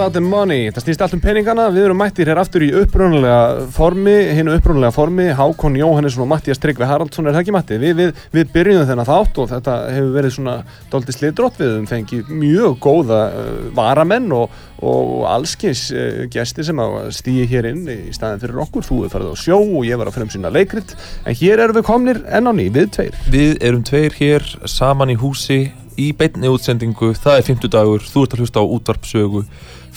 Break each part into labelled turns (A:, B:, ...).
A: About the money.
B: Það snýst allt um peningana. Við erum mættir hér aftur í upprunalega formi, hinu upprunalega formi, Hákon Jóhannesson og Mattias Tryggvi Haraldsson er það ekki Matti. Við, við, við byrjum þennan þátt og þetta hefur verið svona doldið slidrótt við um fengið mjög góða uh, varamenn og, og allskins uh, gestir sem að stýja hér inn í staðin fyrir okkur. Þú er farið á sjó og ég var að fremsýna leikrit. En hér erum við komnir enn á ný, við tveir.
C: Við erum tveir hér saman í húsi í beinni útsendingu, það er 50 dagur, þú ert að hlusta á útvarpsögu,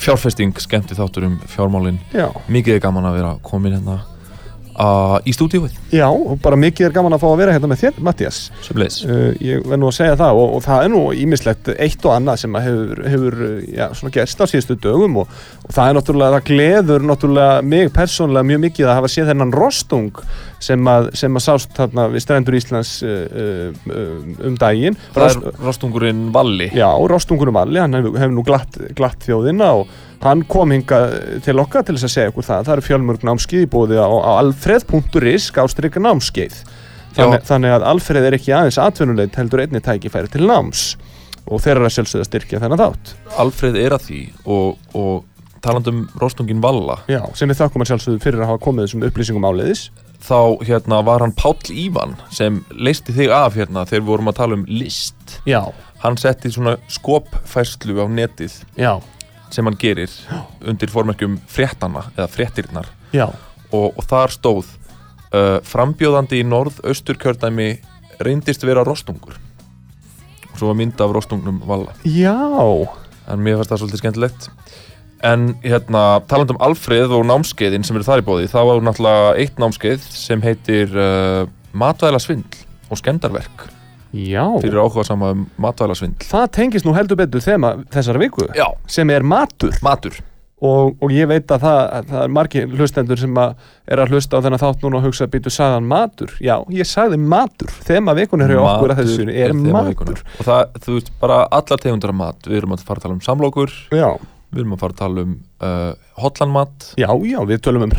C: fjárfesting, skemmti þáttur um fjármálin,
B: Já.
C: mikið er gaman að vera komin hérna uh, í stúdíuð,
B: Já, og bara mikið er gaman að fá að vera hérna með þér, Mattias. Uh, ég verð nú að segja það og, og það er nú ímislegt eitt og annað sem hefur, hefur uh, já, gerst á síðustu dögum og, og það er náttúrulega, það gleður náttúrulega mig persónulega mjög mikið að hafa séð þennan rostung sem að, sem að sást þarna við strendur Íslands uh, uh, um daginn
C: Það er rostungurinn Valli.
B: Já, Rostungurum Valli, hann hefur, hefur nú glatt, glatt þjóðina og hann kom hinga til okkar til þess að segja okkur það. Það eru fjölmörg námskeið í bóði á, á alfreð.is gástrykka námskeið. Þannig, þannig að Alfreð er ekki aðeins atvinnuleit heldur einni tækifæri til náms og þeir eru að sjálfsögða styrkja þennan þátt.
C: Alfreð er að því og, og talandum rostungin Valla,
B: Já, sem við þakkum að sjálfsögðu fyrir að hafa komið þessum upplýsingum áleiðis.
C: þá hérna var hann Páll Ívan sem leisti þig af hérna þegar við vorum að tala um list.
B: Já,
C: Hann setti svona skopfærslu á netið
B: já,
C: sem hann gerir undir formerkjum fréttana eða fréttirnar.
B: Já,
C: og, og þar stóð uh, frambjóðandi í norð-austur kjördæmi reyndist vera rostungur. Og svo var mynd af rostungnum Valla.
B: Já,
C: en mér fannst það svolítið skemmtilegt en hérna taland um Alfreð og námskeiðin sem eru þar í bóði það var náttúrulega eitt námskeið sem heitir uh, matvæðlasvindl og skemdarverk
B: já.
C: fyrir áhuga sama um matvæðlasvindl
B: Það tengist nú heldur betur þema þessara viku
C: Já,
B: sem er matur.
C: matur.
B: Og, og ég veit að það, að það er margir hlustendur sem að er að hlusta á þennan þátt núna og hugsa að býtu sagðan matur? Já, ég sagði matur, þema vikunir hjá okkur að þessu er
C: þema
B: matur.
C: vikunnar. og það, þú veist, bara allar tegundur af mat. Við erum að fara að tala um samlokur.
B: Já,
C: við erum að fara að tala um uh, hotlanmat
B: já, já, við tölum um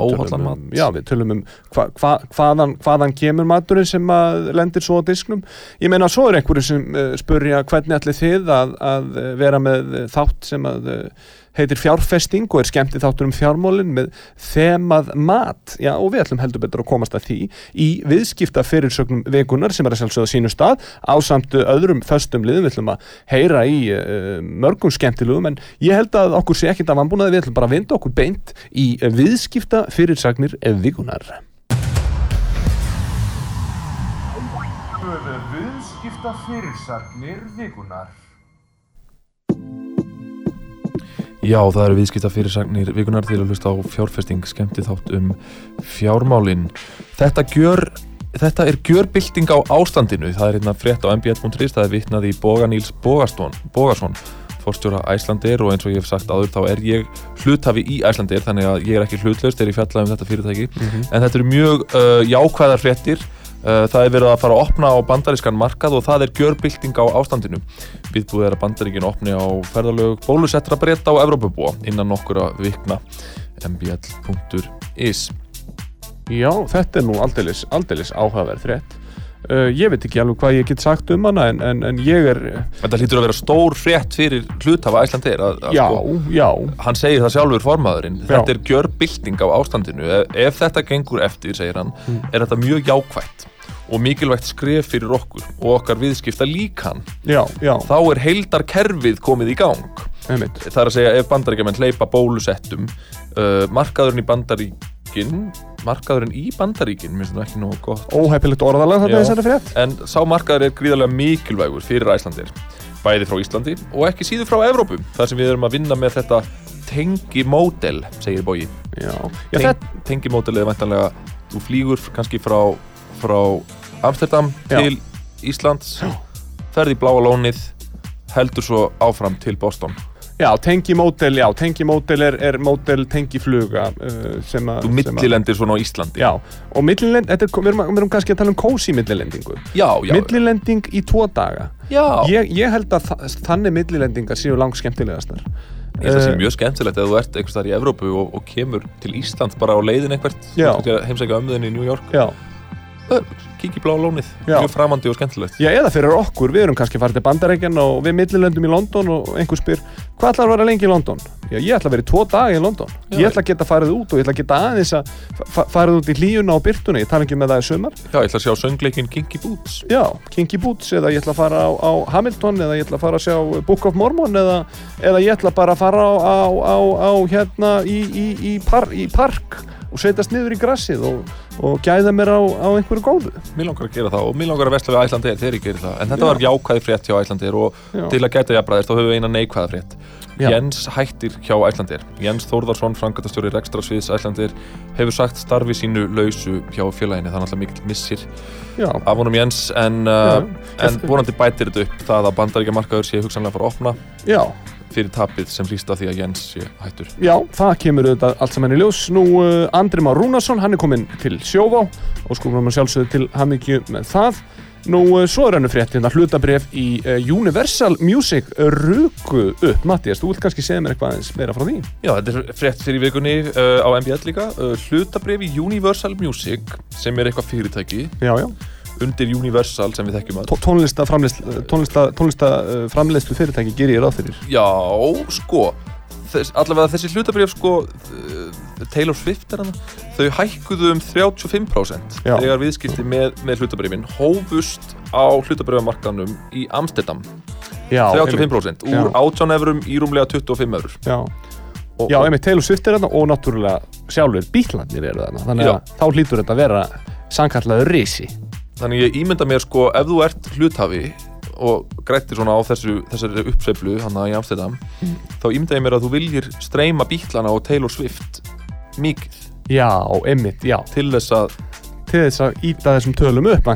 C: Óhollan
B: tölum um, já, við tölum um hva, hva, hvaðan, hvaðan kemur maturinn sem að lendir svo á disknum ég meina, svo er einhverju sem uh, spurja hvernig allir þið að, að uh, vera með uh, þátt sem að uh, heitir fjárfesting og er skemmtið þáttur um fjármólin með þemað mat. Já og við ætlum heldur betur að komast að því í viðskipta fyrirsögnum vikunar sem er að sjálfsögða sínu stað á samt öðrum föstum liðum. Við ætlum að heyra í uh, mörgum skemmtilegum en ég held að okkur sé ekkit af anbúnaði við ætlum bara að vinda okkur beint í viðskipta fyrirsagnir vikunar Viðskipta fyrirsagnir vikunar
C: Já, það eru viðskipta fyrirsagnir vikunar til að hlusta á fjárfesting skemmti þátt um fjármálin. Þetta gjör Þetta er gjörbylting á ástandinu. Það er hérna frétt á mbl.is það er vitnað í Boga Níls Bogason fórstjóra Æslandir og eins og ég hef sagt áður þá er ég hluthafi í Æslandir þannig að ég er ekki hlutlaust þegar ég fjalla um þetta fyrirtæki. En þetta eru mjög uh, jákvæðar fréttir. Uh, það er verið að fara að opna á bandarískan markað og það er gjörbylting á ástandinu viðbúið er að bandaríkin opni á ferðalög bólusettra breyta á Evrópubúa innan nokkura vikna. Mbl.is
B: Já, þetta er nú aldeilis, aldeilis áhugaverð frétt. Uh, ég veit ekki alveg hvað ég get sagt um hana en, en, en ég er
C: Þetta hlýtur að vera stór frétt fyrir að, að
B: já,
C: sko,
B: já,
C: hann segir það sjálfur formaðurinn.
B: Já.
C: þetta er gjörbylting á ástandinu. Ef, ef þetta gengur eftir, segir hann
B: Mm.
C: er þetta mjög jákvætt og mikilvægt skref fyrir okkur og okkar viðskipta líkan.
B: Já, já.
C: Þá er heildar kerfið komið í gang.
B: Einmitt.
C: það er að segja ef bandaríkjaman hleypa bólusettum uh, markaðurinn í bandaríkin markaðurinn í bandaríkin minnst það ekki nógu gott.
B: Óhefilegt þarna
C: Já.
B: í þessari frétt.
C: En sá markaður er gríðarlega mikilvægur fyrir Æslandir bæði frá Íslandi og ekki síður frá Evrópu þar sem við erum að vinna með þetta tengimódel, segir
B: Já.
C: Teng,
B: þetta,
C: tengimódel er væntanlega þú flýgur kannski frá, frá Amsterdam
B: Já.
C: til Íslands. Ferði í bláa lónið heldur svo áfram til Boston.
B: Já, tengimódel, já, tengimódel er, er módel tengifluga uh, sem að
C: þú
B: að-
C: millilendir svona á Íslandi.
B: Já, og millilend, þetta er, við erum, erum kannski að tala um kósi millilendingu.
C: Já, já,
B: Millilending í tvo daga.
C: Já.
B: ég, ég held að þa þannig millilendingar séu langt skemmtilegastar
C: Ég held að það sé
B: Eh,
C: mjög skemmtilegt ef þú ert einhvers þar í Evrópu og, og kemur til Íslands bara á leiðin eitthvað
B: Já.
C: heimsækja ömmuðin í New York.
B: Já,
C: kík í blá lónið, mjög framandi og skemmtilegt.
B: Já, eða fyrir okkur, við erum kannski farið til Bandarækjan og við millilendum í London og einhver spyr hvað ætlar að vera lengi í London? Já, ég ætla að vera í tvo daga í London.
C: Já.
B: Ég ætla að geta farið út og ég ætla að geta aðeins að fa- farið út í hlíuna og byrtuna ég tala ekki með það í sumar.
C: Já, ég ætla að sjá söngleikin Kinky Boots.
B: Já, Kinky Boots eða ég ætla að fara á, á Hamilton eða ég ætla að fara að sjá Book of Mormon eða, eða ég ætla bara að fara á, á, á hérna í, í, í, par, í park og setjast niður í grassið og, og gæða mér á, á einhverju góðu.
C: Mér langar að gera það og mér langar að vesla við Æslandir þegar ég gerir það. En þetta
B: Já.
C: var jákvæði frétt hjá Æslandir og
B: Já.
C: til að gæta jafnbræðist þá höfum við eina neikvæða frétt.
B: Já.
C: Jens hættir hjá Æslandir Jens Þórðarsson, frangatastjóri rekstrasviðs Æslandir hefur sagt starfi sínu lausu hjá félaginu, það er náttúrulega mikill missir
B: Já,
C: af honum Jens en, uh, en vonandi bætir þetta upp. Það að bandaríkja markaður sé hugsanlega fara að opna.
B: Já,
C: fyrir tapið sem hlýst af því að Jens sé hættur
B: já, það kemur auðvitað allt saman í ljós. Nú, uh, Andri Már Rúnarsson, hann er kominn til Sjóvá og skulum við sjálfsögðu til hamingju með það. Nú, uh, svo er hennu frétt hérna hlutabref í uh, Universal Music ruku upp. Mattias, þú vilt kannski segja mér eitthvað aðeins meira frá því?
C: Já, þetta er frétt fyrir vikunni uh, á MBL líka uh, hlutabrif í Universal Music sem er eitthvað fyrirtæki
B: Já, já.
C: Undir Universal sem við þekkjum að
B: Tó- tónlista framleiðslu, tónlista, tónlista uh, framleiðslu fyrirtæki gerir ég ráð fyrir?
C: Já, sko þess, allavega þessi hlutabrif sko uh, Taylor Swift er hann þau hækkuðu um 35%
B: Já.
C: þegar viðskipti með, með hlutabrifin hófust á hlutabrifamarkanum í Amsterdam.
B: Já,
C: 35% úr
B: Já.
C: 18 eurum í rúmlega 25 eurur
B: Já,
C: og,
B: já einmitt Taylor Swift er þarna og náttúrulega sjálfur bíklandir eru þarna þannig að þá hlýtur þetta að vera sannkallaður risi
C: Þannig ég ímynda mér sko ef þú ert hluthafi og grættir svona á þessu, þessari uppsveiflu hann í Amsterdam þá ímynda ég mér að þú viljir streyma bítlana og Taylor Swift mikið.
B: Já, einmitt, já.
C: Til þess að
B: til þess að íta þessum tölum upp.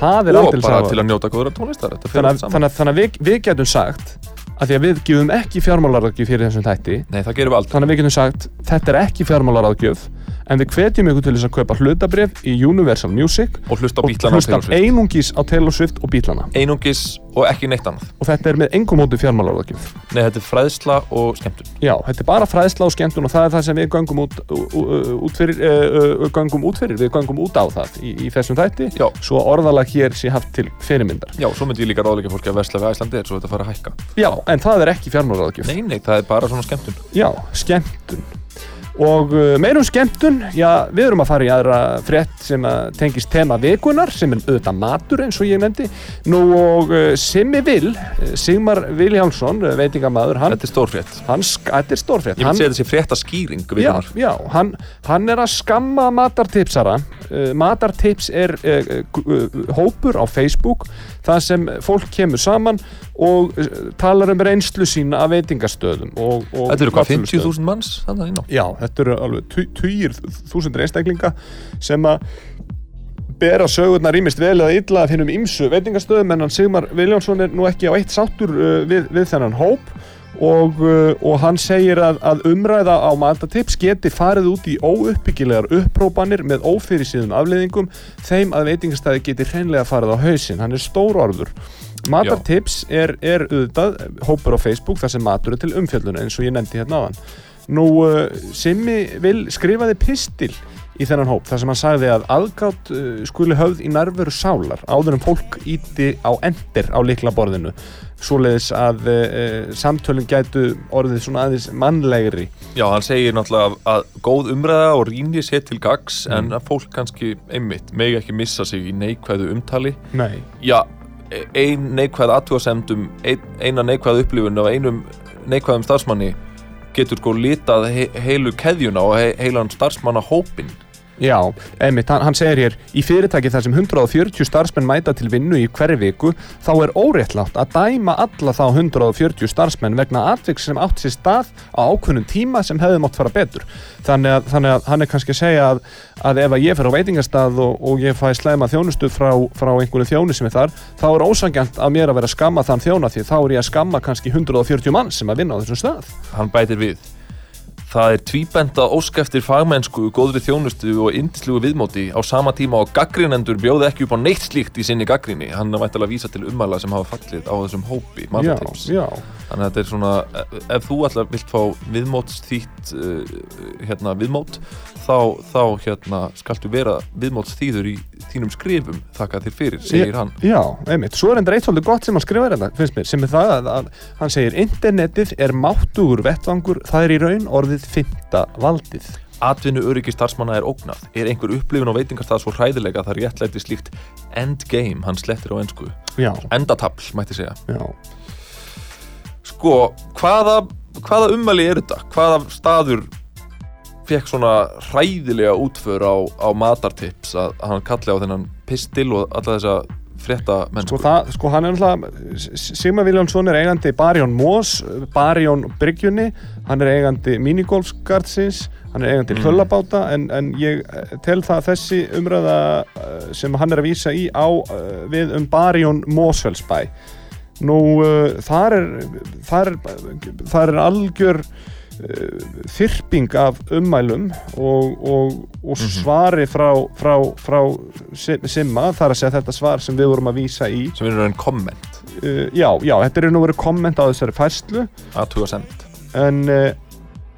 B: Það er
C: og
B: aldrei
C: bara til að njóta góðra tónlistar
B: þannig, að-
C: saman.
B: þannig, að- þannig að við, við getum sagt að því að við gefum ekki fjármálaráðgjöf fyrir þessum þætti.
C: Nei, það gerum við aldrei.
B: Þannig að við getum sagt þetta er ekki fjármálaráðgjöf en við hvetjum ykkur til þess að kaupa hlutabrif í Universal Music
C: og hlusta
B: og hlusta einungis á Taylor Swift og bílana
C: einungis og ekki neitt annað.
B: Og þetta er með engum móti fjármálaráðgjöf.
C: Nei, þetta er fræðsla og skemmtun.
B: Já, þetta er bara fræðsla og skemmtun og það er það sem við göngum út, út fyrir, uh, göngum út fyrir, við göngum út á það í, í þessum þætti,
C: Já.
B: svo orðalag hér sé haft til fyrirmyndar.
C: Já, svo myndi ég líka ráðleika fólki að versla við Æslandi svo þetta fara að hækka.
B: Já, en það er ekki fjármálaráðgjöf.
C: Nei, nei, það er bara svona skemmtun.
B: Já, skemmtun. Og uh, meirum skemmtun, já, við erum að fara í aðra frétt sem að tengist tema vikunar, sem er auðvitað matur eins og ég nefndi. Nú og uh, Simmi Vil, uh, Sigmar Viljánsson, veitingamaður, hann,
C: Þetta er
B: sk- þetta er stórfrétt.
C: Ég
B: Hann-
C: myndi segja þessi frétta skýring
B: Já, já hann, hann er að skamma matartipsara Matartips er uh, uh, hópur á Facebook þar sem fólk kemur saman og uh, talar um reynslu sína af veitingastöðum og, og
C: Þetta eru hvað,
B: matsölustöðum.
C: 50.000 manns
B: Já, þetta eru alveg tu- tugir þúsundir einstaklinga sem að bera sögurnar ímist vel eða illa af hinnum ímsu veitingastöðum en hann Sigmar Viljánsson er nú ekki á eitt sáttur uh, við, við þennan hóp og, uh, og hann segir að, að umræða á matatips geti farið út í óuppbyggilegar upprópanir með ófyrirsýðum afleiðingum. Þeim að veitingastæði geti hreinlega farið á hausinn, hann er stór orður Matartips er, er auðvitað hópur á Facebook þar sem matur er til umfjölluna eins og ég nefndi hérna áðan. Nú, uh, Simmi vil skrifaði pistil í þennan hóp þar sem hann sagði að aðgátt uh, skuli höfð í nærveru sálar áður en fólk íti á endir á likla borðinu. Svoleiðis að uh, samtölinn gætu orðið svona aðeins mannlegri.
C: Já, hann segir náttúrulega að, að góð umræða og rýni sé til gags en að fólk kannski einmitt megi ekki missa sig í neikvæðu umtali.
B: Nei.
C: Já, e- ein neikvæð aðtúasemdum ein, eina neikvæð upplifun af einum neikvæðum starfsmanni getur sko litað he heilu keðjuna og he heilan starfsmanna hópin
B: Já, einmitt, hann, segir hér í fyrirtæki þar sem 140 starfsmenn mæta til vinnu í hverju viku þá er óréttlátt að dæma alla þá 140 starfsmenn vegna atvik sem átt sér stað á ákveðnum tíma sem hefði mátt fara betur. Þannig að, þannig að hann er kannski að segja að, að ef að ég fer á veitingastað og, og ég fæ slæma þjónustu frá, frá einhverju þjónu sem er þar þá er ósangjant að mér að vera að skamma þann þjóna því þá er ég að skamma kannski 140 mann sem að vinna á þessum stað.
C: Hann bætir við Það er tvíbenda ósk eftir fagmennsku, góðri þjónustu og indislugu viðmóti. Á sama tíma og gaggrinendur bjóði ekki upp á neitt slíkt í sinni gaggrinni. Hann er vært að vísa til umæla sem hafa fallið á þessum hópi,
B: já,
C: Þannig að þetta er svona, ef- ef þú allar vilt fá viðmótsþýtt, uh, hérna, viðmót, þá, þá hérna, skaltu vera viðmótsþýður í þínum skrifum, þakka þér fyrir, segir hann.
B: Já, einmitt. Svo er enda eitt svolítið gott sem hann skrifar þetta, finnst mér, sem er það að, að hann segir internetið er máttugur vettvangur, það er í raun orðið fymta valdið.
C: Atvinnu öryggi starfsmanna er ógnað. Er einhver upplifun á veitingarstað svo hræðilega það réttlæti slíkt endgame, hann slettir á ensku.
B: Já,
C: Endatafl, mætti segja.
B: já.
C: Sko, hvaða, hvaða ummæli er þetta? Hvaða staður fekk svona hræðilega útför á, á matartips að hann kalli á þennan pistil og alla þessa frétta mennsku?
B: Sko, það, sko hann er náttúrulega, Sigmar Viljánsson er eigandi Barjón Mós, Barjón Bryggjunni, hann er eigandi minigolfsgardsins, hann er eigandi
C: Mm.
B: höllabáta, en, en ég eh, tel það að þessi umræða eh, sem hann er að vísa í á eh, við um Barjón Mósfellsbæ. Nú, þar er, þar er, þar er algjör þyrping af ummælum og, og, og
C: Mhm.
B: svari frá, frá, frá Sim- Simma, þar að segja þetta svar sem við vorum að vísa í
C: Sem er enn komment,
B: uh, já, já, þetta er nú verið komment á þessari færslu
C: aðtuga send.
B: en, uh,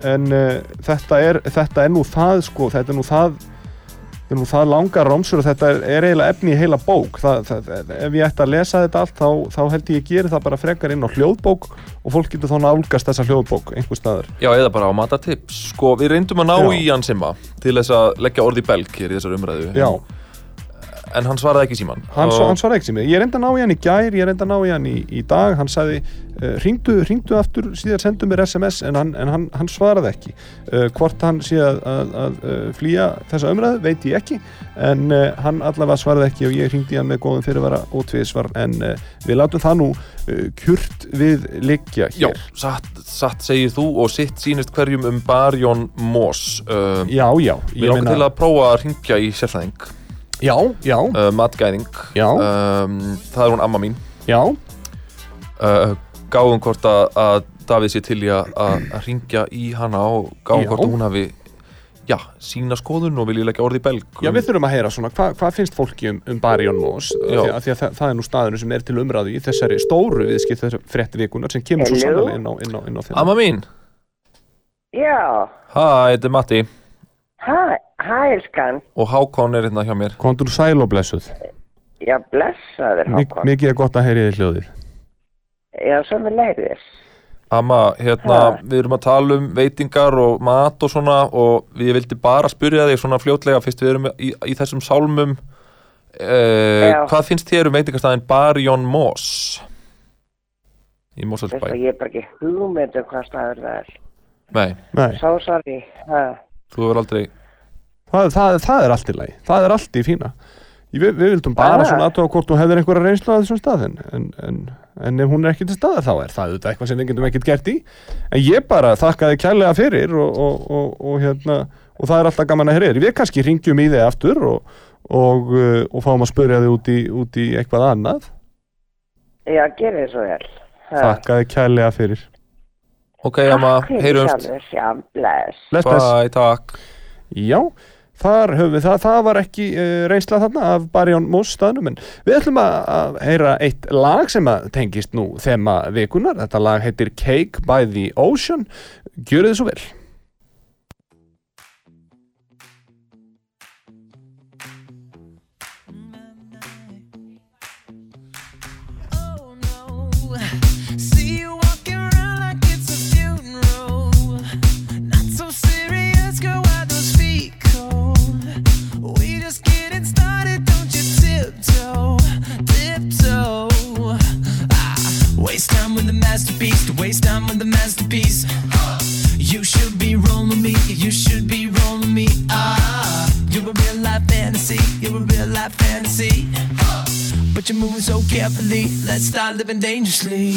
B: en uh, þetta, er, þetta er nú það sko, þetta er nú það þetta er nú það langar rómsur og þetta er, er eiginlega efni í heila bók það, það, ef ég ætti að lesa þetta allt þá, þá held ég ég geri það bara frekar inn á hljóðbók og fólk getur þá nálgast þessa hljóðbók einhver staðar
C: Já, eða bara á matartips. Sko, við reyndum að ná
B: Já.
C: í hann simma til þess að leggja orði belg hér í þessar umræðu.
B: já,
C: En hann svaraði ekki síman.
B: hann, og... hann svaraði ekki sem ég reyndi að ná í hann í gær, ég reyndi að ná í hann í, í dag. Hann sagði, uh, ringdu, ringdu aftur síðan sendu mér SMS en hann, en hann, hann svaraði ekki. Uh, hvort hann sé að, að, að uh, flýja þessa umræðu, veit ég ekki en uh, hann allavega svaraði ekki og ég ringdi hann með góðum fyrirvara og tviðsvar en uh, við látum það nú kjurt við liggja
C: Já,
B: hér.
C: satt, satt segir þú og sitt sýnist hverjum um Barjón. Uh,
B: já, já,
C: Við langar til að prófa að ringja í sérfræðing,
B: já, já,
C: uh, matgæðing.
B: já,
C: Um, það er hún amma mín.
B: já
C: uh, gáðum hvort að, að Davíð sé til í að, ringja í hana og gáðum hvort að hún hafi já, sína skoðun og vilja leggja orði í belg
B: Já, við þurfum að heyra svona, hva, hvað finnst fólki um, um Barjón
C: Já.
B: því, að því að það, það er nú staðinu sem er til umræðu í þessari stóru viðskipt þessari frétti vikunar sem kemur svo
D: Hello?
B: sannlega inn á, inn á, inn á þeim.
C: Amma mín,
D: Já,
C: hæ, þetta er Matti
D: hæ, hæ, elskan.
C: og Hákon er hérna hjá mér
B: Kontur sæl og blessuð.
D: Já, blessaður,
B: Mik
D: Hákon.
B: mikið er gott að heyri þið hljóðið.
D: Já, sem við leiðis.
C: Amma, hérna,
D: Ha.
C: við erum að tala um veitingar og mat og svona og við vildi bara spyrja þig svona fljótlega fyrst við erum í, í þessum sálmum uh,
D: Já.
C: hvað finnst þér um veitingastæðin Barjón Mós í Mósalsbæ
D: Veistu, ég er bara ekki hugmynd um hvað staður það er.
C: Nei,
B: Nei,
D: Svo sorry.
C: Þú hefur aldrei
B: það, það, það er allt í lagi. Það er allt í fína. Við, við vildum bara svona aðtóa hvort þú hefðir einhverja reynslu á þessum staðin en, en, en ef hún er ekki til staðar þá er það auðvitað eitthvað sem við getum ekkert gert í en ég bara þakkaði kærlega fyrir og, og, og, og, hérna, og það er alltaf gaman að heyra við kannski ringjum í þig aftur og, og, uh, og fáum að spyrja þig út í, út í eitthvað annað
D: Já, gerði svo vel.
B: Þakkaði kærlega fyrir
C: Ok, Amma,
D: Takk fyrir
C: heyrumst
D: sjálfur, Já, bless.
B: Bless, bless.
C: Bye, takk
B: Já, þar höfum við það, það var ekki uh, reynsla þarna af Barjón Mós staðnum en við ætlum að, að heyra eitt lag sem að tengist nú þema vikunar, þetta lag heitir Cake by the Ocean, gjörið þið svo vel.
E: Let's start living dangerously.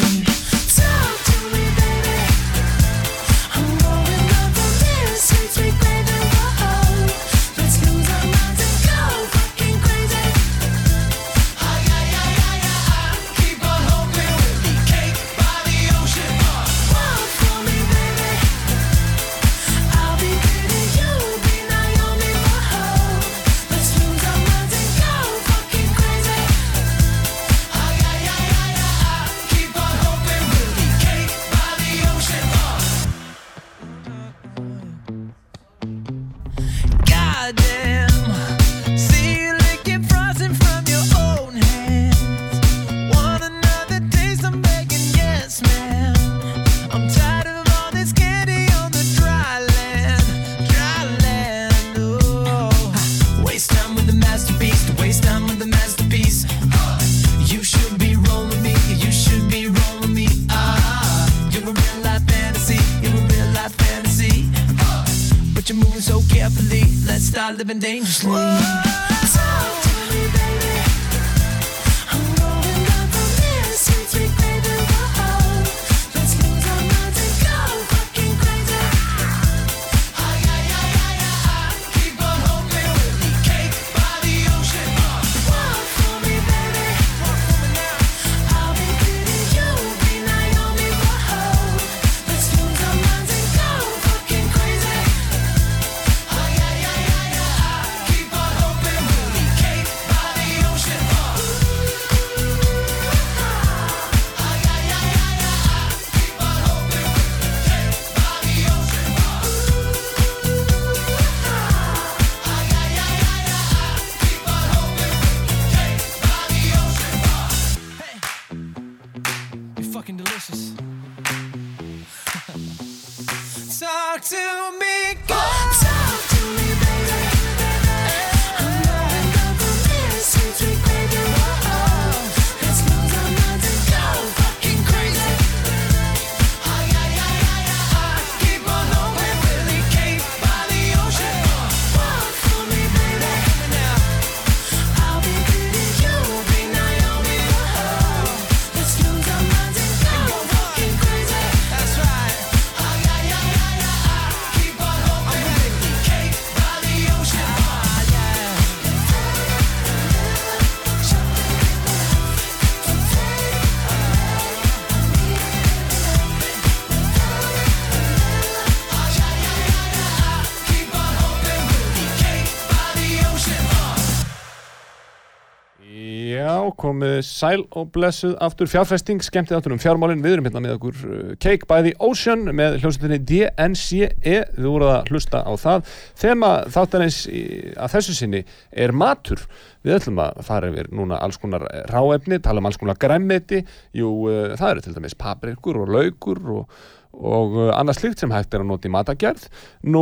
B: Sæl og blessuð aftur. Fjárfesting, skemmtið aftur um fjármálin. Við erum hérna með okkur uh, Cake by the Ocean með hljómsveitinni DNCE við voruð að hlusta á það. Þema þáttarins í- að þessu sinni er matur. Við ætlum að fara yfir núna alls konar ráefni, tala um alls konar græmmeti jú, það eru til dæmis paprikur og laukur og og annað slíkt sem hægt er að nota í matagerð nú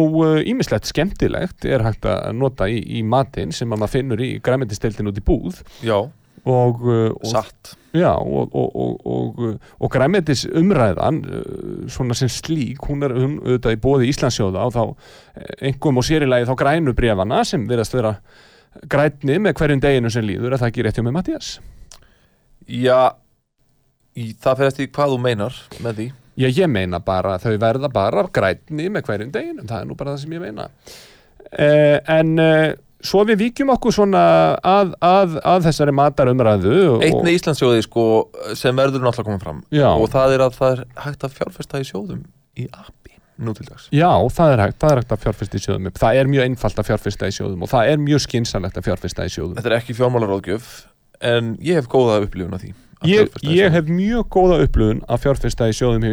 B: ímislegt skemmtilegt er hægt að nota í, í matinn sem að maður finnur í græmyndistildin út í búð.
C: Já,
B: og, uh, og,
C: satt.
B: Já, og, og, og, og, uh, og græmyndis umræðan uh, svona sem slík, hún er um, auðvitað í bóði Íslandsjóða og þá eh, einhverjum og sérilegi þá grænu brefana sem verðast vera grænni með hverjum deginu sem líður. Er það ekki rétt hjá með Mattias
C: Já, í, það fyrir eftir hvað þú meinar með því.
B: Já, ég meina bara að þau verða bara grænni með hverjum deginum, það er nú bara það sem ég meina. Eh, en eh, svo við víkjum okkur svona að, að, að þessari matarumræðu
C: Eitt með Íslandsjóði sko sem verður náttúrulega komið fram
B: Já.
C: og það er að það er hægt að fjárfesta í sjóðum í appi nú til dags
B: Já, það er hægt, það er hægt að fjárfesta í sjóðum. Það er mjög einfalt að fjárfesta í sjóðum og það er mjög skynsalegt að fjárfesta í sjóðum.
C: Þetta er ekki fjármálaráðgjöf en ég hef góða upplifun af því
B: Ég, ég hef mjög góða upplöfun að fjárfesta í sjóðum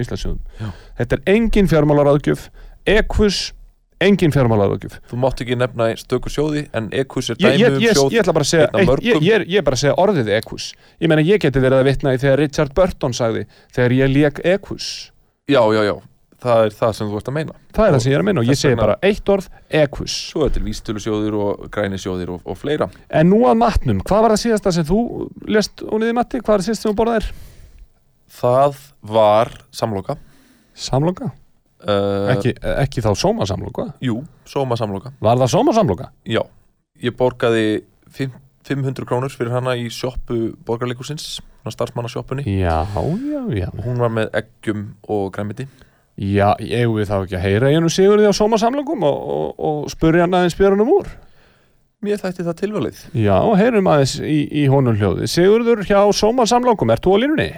B: engin fjármálaráðgjöf.
C: Þú mátt ekki nefna stökur sjóði en ekus er dæmi um sjóð
B: ég ætla bara að segja ég, ég, ég bara að segja orðið ekus ég meina ég geti verið að vitna í þegar Richard Burton sagði þegar ég lék ekus
C: Já, já, já, það er það sem þú ert að meina.
B: Það er það sem ég er að meina og ég segi bara eitt orð ekus
C: Svo er til vístölusjóðir og grænisjóðir og, og fleira.
B: En nú að matnum, hvað var það síðasta sem þú lest óniði matti, hvað var það síðasta sem þú borðaðir?
C: Það var samloka.
B: Samloka,
C: uh,
B: ekki, ekki þá sóma samloka
C: Jú, sóma samloka
B: var það sóma samloka?
C: Já, ég borgaði 5 500 krónur fyrir hana í sjoppu borgarleikusins, starfsmannasjoppunni.
B: Já, já, já.
C: Hún var með eggjum og græmiti
B: Já, eigum við þá ekki að heyra einu Sigurði á sómasamlangum og, og, og spurja hann aðeins björnum úr?
C: Mér þætti það tilvalið.
B: Já, heyrum aðeins í, í honum hljóði Sigurður hjá sómasamlangum, ert þú á línunni?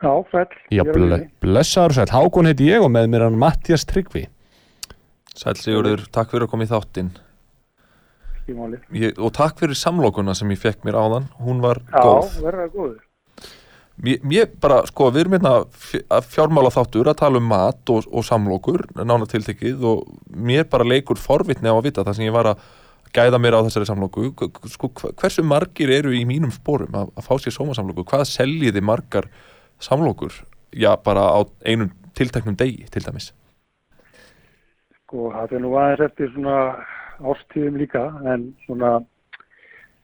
F: Já, sæll.
B: Já, ble, blessaður sæll, Hákon heiti ég og með mér hann Mattias Tryggvi.
C: Sæl Sigurður, takk fyrir að koma í þáttinn. Ég, og takk fyrir samlokuna sem ég fekk mér áðan. Hún var
F: Já,
C: góð.
F: verða góður.
C: mér, mér bara, sko, við erum hérna að fjármála þáttur að tala um mat og, og samlokur, nána tiltekið og mér bara leikur forvitni á að vita það sem ég var að gæða mér á þessari samloku. Sko, hversu margir eru í mínum spórum að, að fá sér sómasamloku, hvað seljiði margar samlokur já, bara á einum tilteknum degi til dæmis?
F: Sko, það er nú aðeins eftir svona ástíðum líka, en svona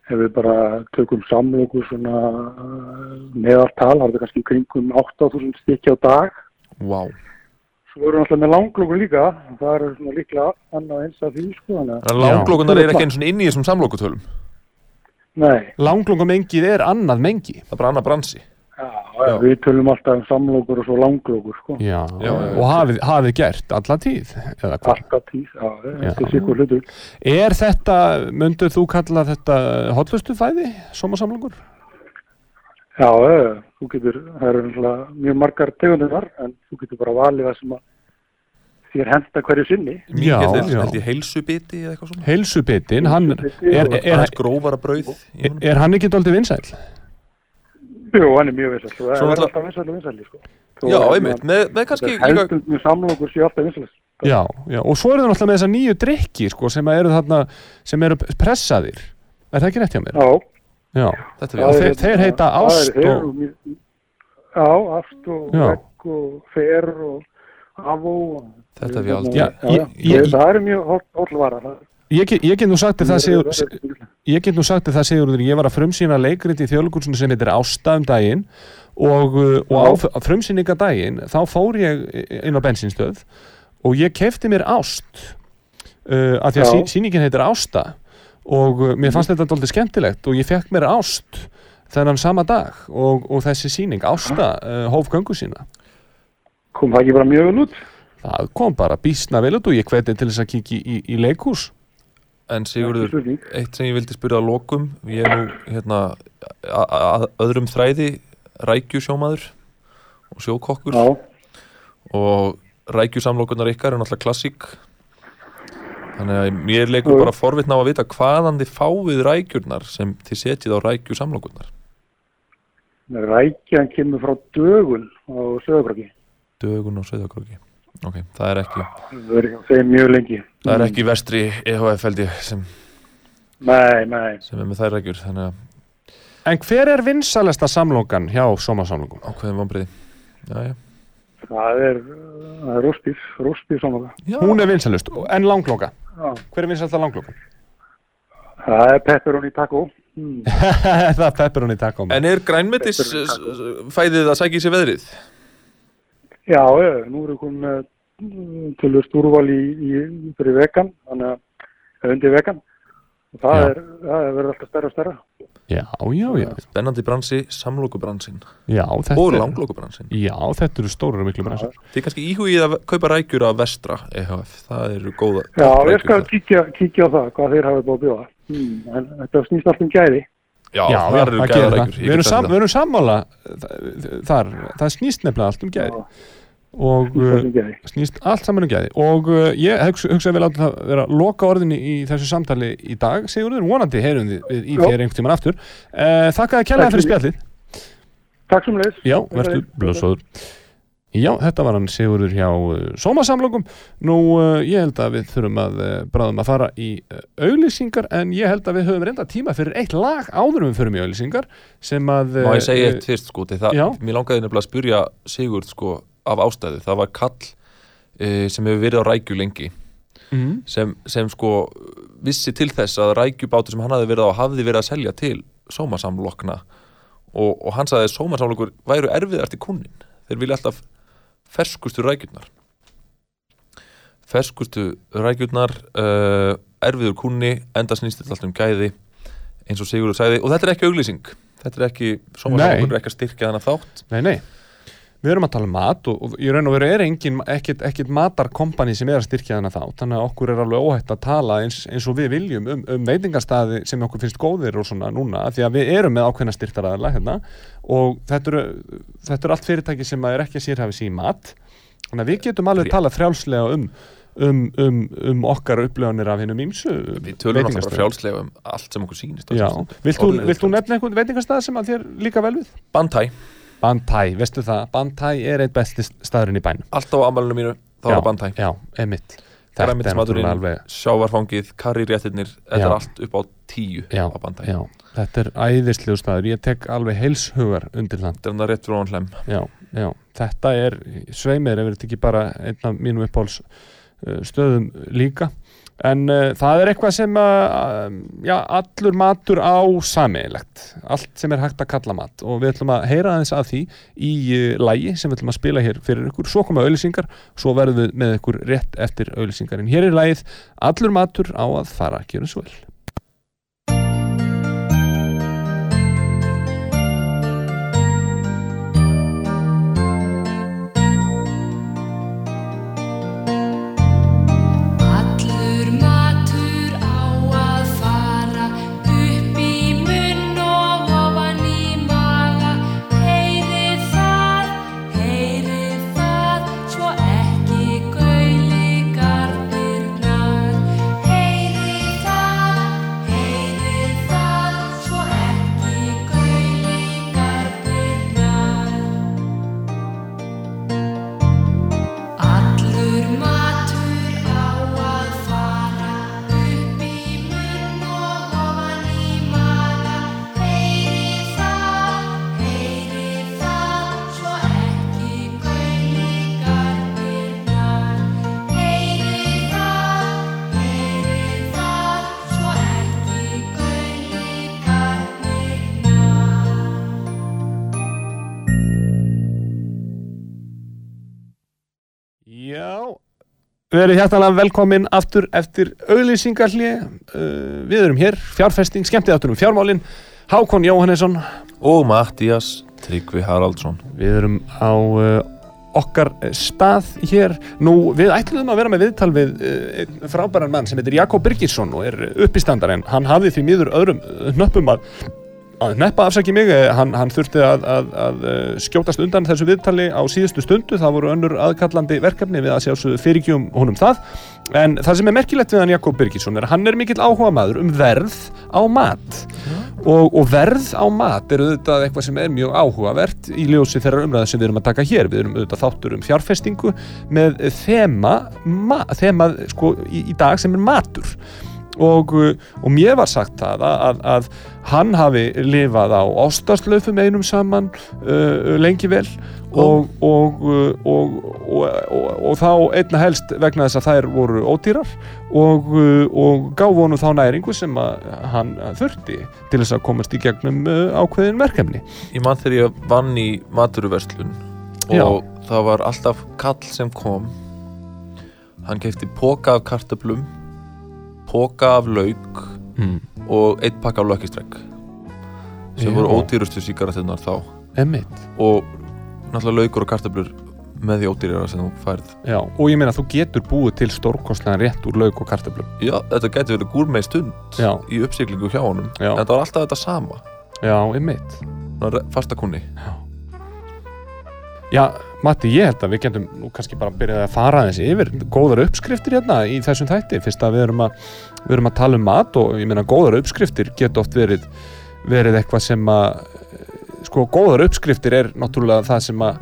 F: ef við bara tökum samloku svona uh, meðaltal, það er kannski kringum 8.000 stykki á dag.
C: wow.
F: Svo við alltaf með langlokun líka, það er svona líklega annað eins af því, sko, að,
C: langlokunar er ekki eins og inn í þessum samlokutölum
F: nei,
B: Langlungum mengið er annað mengi.
C: Það er bara annar bransi
F: já, já. við tölum alltaf um samlokur og svo langlokur, sko.
B: Já,
C: Já,
B: og hafið, hafið gert alla tíð eða hvað?
F: Alltaf tíð, já, þetta er sikkur hlutur.
B: Er þetta, myndur þú kalla þetta hotlustu fæði, sómasamlangur?
F: Já, þú getur, það eru náttúrulega mjög margar tegundir þar, en þú getur bara valið það sem að þér henda hverju sinni.
C: Mikið
B: já.
C: held ég heilsubiti eða eitthvað svona
B: Heilsubitin, hann, er, er, er,
C: aðeins grófara brauð í honum.
B: er hann ekki doldið vinsæl?
F: Jú, hann er mjög vinsæll, og það
C: Svo
F: er alltaf vinsæll og vinsæll, sko.
C: Já, einmitt, með, með kannski
F: Það er með samlokur séu alltaf vinsæll.
B: Já, já, og svo eru það náttúrulega með þessa nýju drikki, sko, sem eru þarna, sem eru pressaðir. Er það ekki rétt hjá mér?
F: Já,
B: Já,
C: þetta er
B: þeir-
C: já,
B: þeir heita
F: það er-
B: Ást og-
F: Já, ást og vegg og fer og avó. og-
C: Þetta hef ég aldrei-
F: Það eru mjög hollvara. það-
B: ég, get- ég get nú sagt það, Sigur, ég get nú sagt það, Sigurður, ég var að frumsýna leikrit í þjóðlugursinu sem heitir Ásta um daginn og, uh, og á frumsýninga daginn þá fór ég inn á bensinstöð og ég kefti mér Ást uh, að því að sí, sýningin heitir Ásta og uh, mér fannst þetta doldið skemmtilegt og ég fekk mér Ást þennan sama dag og, og þessi sýning Ásta uh, hóf göngu sína.
F: Kom það ekki bara mjög vel út?
B: það kom bara bísna vel út og ég hveti til þess að kikki í, í leikhús
C: en Sigurður, eitt sem ég vildi spyrja að lokum, ég er nú hérna að öðrum þræði rækjusjómaður og sjókokkur.
F: Já,
C: og rækjusamlokunar ykkar er náttúrulega klassík. Þannig að mér leikur bara forvitna á að vita hvaðan þið fáið rækjurnar sem þið setjið á rækjusamlokunar
F: rækjan kemur frá dögun á söðabraki.
C: dögun og söðakróki ok, það er ekki
F: Það verður þeim mjög lengi.
C: það er ekki vestri EHF held ég sem,
F: Nei, nei.
C: sem er með þær rækjur þannig að
B: En hver er vinsalesta samlokan hjá sómasamlokum?
C: ákveðin vombriði já, já.
F: Það er, það er róspís saman.
C: Já.
B: Hún er vinsalust, en langloka
F: Já.
B: Hver er vinsalasta langlokan?
F: Það er pepperoni taco. Mm.
B: það er pepperoni taco
C: en er grænmetis fæðið að sækja í sig veðrið
F: Já, já, nú erum við komin með mm, tölvöst úrval í, í, fyrir vegan, þannig að undir vegan. Og það
B: Já.
F: er, það er verið alltaf stærra og stærra.
B: Já, já, já
C: spennandi bransi, samlokubransin
B: Já, þetta
C: og
B: er
C: langlokubransin
B: Já, þetta eru stórar og miklu bransar
C: þið kannski íhugið að kaupa rækjur af vestra EHF, það eru góða
F: Já, ég skal kíkja, kíkja á það, hvað þeir hafa búið að bjóða. Mm. En þetta snýst allt um gæði.
C: já,
B: Já,
C: það eru gæða rækjur
B: Við erum, sam, við erum sammála þar, það snýst nefnilega allt um gæði og
F: Snýst allt
B: uh,
F: um
B: snýst allt saman um gæði. Og uh, ég hugsa, hugsa að við láta það vera loka orðinni í þessu samtali í dag. Sigurður, vonandi heyrum við, við í
F: Já.
B: þér einhvern tímann aftur. Uh, Þakka þér kærlega
F: Takk
B: fyrir
F: fyrir.
B: spjallið.
F: Takk sem leiðis.
B: Já, verður blöðsóður Já, þetta var hann Sigurður hjá uh, Sómasamlokkum Nú, uh, ég held að við þurfum að uh, bráðum að fara í uh, auglýsingar en ég held að við höfum reynda tíma fyrir eitt lag áður en við förum í auglýsingar sem að
C: Má ég segja eitt fyrst sko, af ástæðu, það var kall e, sem hefur verið á rækju lengi
B: mm,
C: sem, sem sko vissi til þess að rækjubátur sem hann hafði verið á hafði verið að selja til sómasamlokna. Og, og hann sagði að sómasamlokur væru erfiðar til kunnin þeir vilja alltaf ferskustu rækjurnar. Ferskustu rækjurnar uh, erfiður kunni enda snýst þetta allt um gæði eins og Sigurður sagði. Og þetta er ekki auglýsing. Þetta er ekki, sjónvarsákur er ekki að styrkja þannig þátt.
B: Nei, nei Við erum að tala um mat og, og í raun og veru er engin ekkit, ekkit matarkompani sem er að styrkja þennan þá þannig að okkur er alveg óhætt að tala eins, eins og við viljum um, um veitingastæði sem okkur finnst góðir og svona núna því að við erum með ákveðna styrtaraðala hérna og þetta eru, þetta eru allt fyrirtæki sem er ekki að sérhafi sín mat. Þannig að við getum alveg
C: Rétt.
B: talað frjálslega um, um, um, um okkar upplöðunir af hinnum ímsu
C: við tölum alltaf frjálslega um allt sem okkur sýnist
B: vilt þú, nefna einhvern veitingastæð sem að þér líka vel við?
C: Bandhæ,
B: Bandhæ, veistu það, Bandhæ er eitt besti staðurinn í bænum.
C: Alltaf á amalinu mínu þá er Bandhæ,
B: Já, emitt er náttúrulega alveg
C: sjávarfangið karriréttinir, þetta
B: Já.
C: er allt upp á tíu
B: Já,
C: á Bandhæ
B: já, þetta er æðislegu staður. Ég tek alveg heilshugar undir það.
C: Þetta er hann rétt frá hann hlem
B: Já, já, þetta er sveimir ef þetta ekki bara einn af mínum uppáhalds uh, stöðum líka en uh, það er eitthvað sem uh, já, allur matur á sameigilegt, allt sem er hægt að kalla mat. Og við ætlum að heyra aðeins að því í uh, lægi sem við ætlum að spila hér fyrir ykkur, svo koma auðlýsingar svo verðum við með ykkur rétt eftir auðlýsingar en hér er lægið allur matur á að fara, gjörum svo vel verið hjartalega velkomin aftur eftir auðlýsingarli uh, Við erum hér, fjárfesting, skemmtið áttur um fjármálin. Hákon Jóhannesson,
C: og Mattías Tryggvi Haraldsson.
B: Við erum á uh, okkar stað hér. Nú, við ætluðum að vera með viðtal við uh, frábæran mann sem heitir Jakob Birgisson og er uppistandar en hann hafði því miður öðrum hnöppum að að neppa afsaki mig, eh, hann, hann þurfti að, að, að eh, skjótast undan þessu viðtali á síðustu stundu, það voru önnur aðkallandi verkefni við að sjálfsögðu fyrirgjum honum það, en það sem er merkilegt við hann Jakob Birgisson er að hann er mikill áhuga maður um verð á mat. Og, og verð á mat er auðvitað eitthvað sem er mjög áhugavert í ljósi þeirra umræða sem við erum að taka hér. Við erum auðvitað þáttur um fjárfestingu með þema, ma, þema sko, í, í dag sem er matur og, uh, og mér var sagt það að, að, að hann hafi lifað á ástaslaufum einum saman uh, lengi vel. Og, og, uh, og, og, og, þá einna helst vegna þess að þær voru ódýrar. Og, uh, og gaf honum þá næringu sem að hann þurfti til þess að komast í gegnum ákveðin verkefni.
C: Ég mann þegar ég vann í maturuverslun og
B: Já.
C: það var alltaf kall sem kom. Hann kefti póka af kartöflum póka af lauk
B: Mm.
C: og eitt pakka af lökkistregg sem
B: Já.
C: voru ódýrustu síkaretinnar þá
B: Emmitt.
C: og náttúrulega laukur og kartöflur með því ódýrara sem þú færð
B: Já, og ég meina þú getur búið til stórkostlega rétt úr lauk og kartöflum.
C: Já, þetta gæti verið gúrmei stund
B: Já.
C: í uppsiglingu hjá honum
B: Já.
C: en þetta var alltaf þetta sama
B: Já, emmitt.
C: fasta kunni
B: Já, Matti, ég held að við getum nú kannski bara byrjað að fara aðeins yfir góðar uppskriftir hérna í þessum þætti. Fyrst að við erum að, við erum að tala um mat og ég meina góðar uppskriftir geta oft verið, verið eitthvað sem að sko góðar uppskriftir er náttúrulega það sem að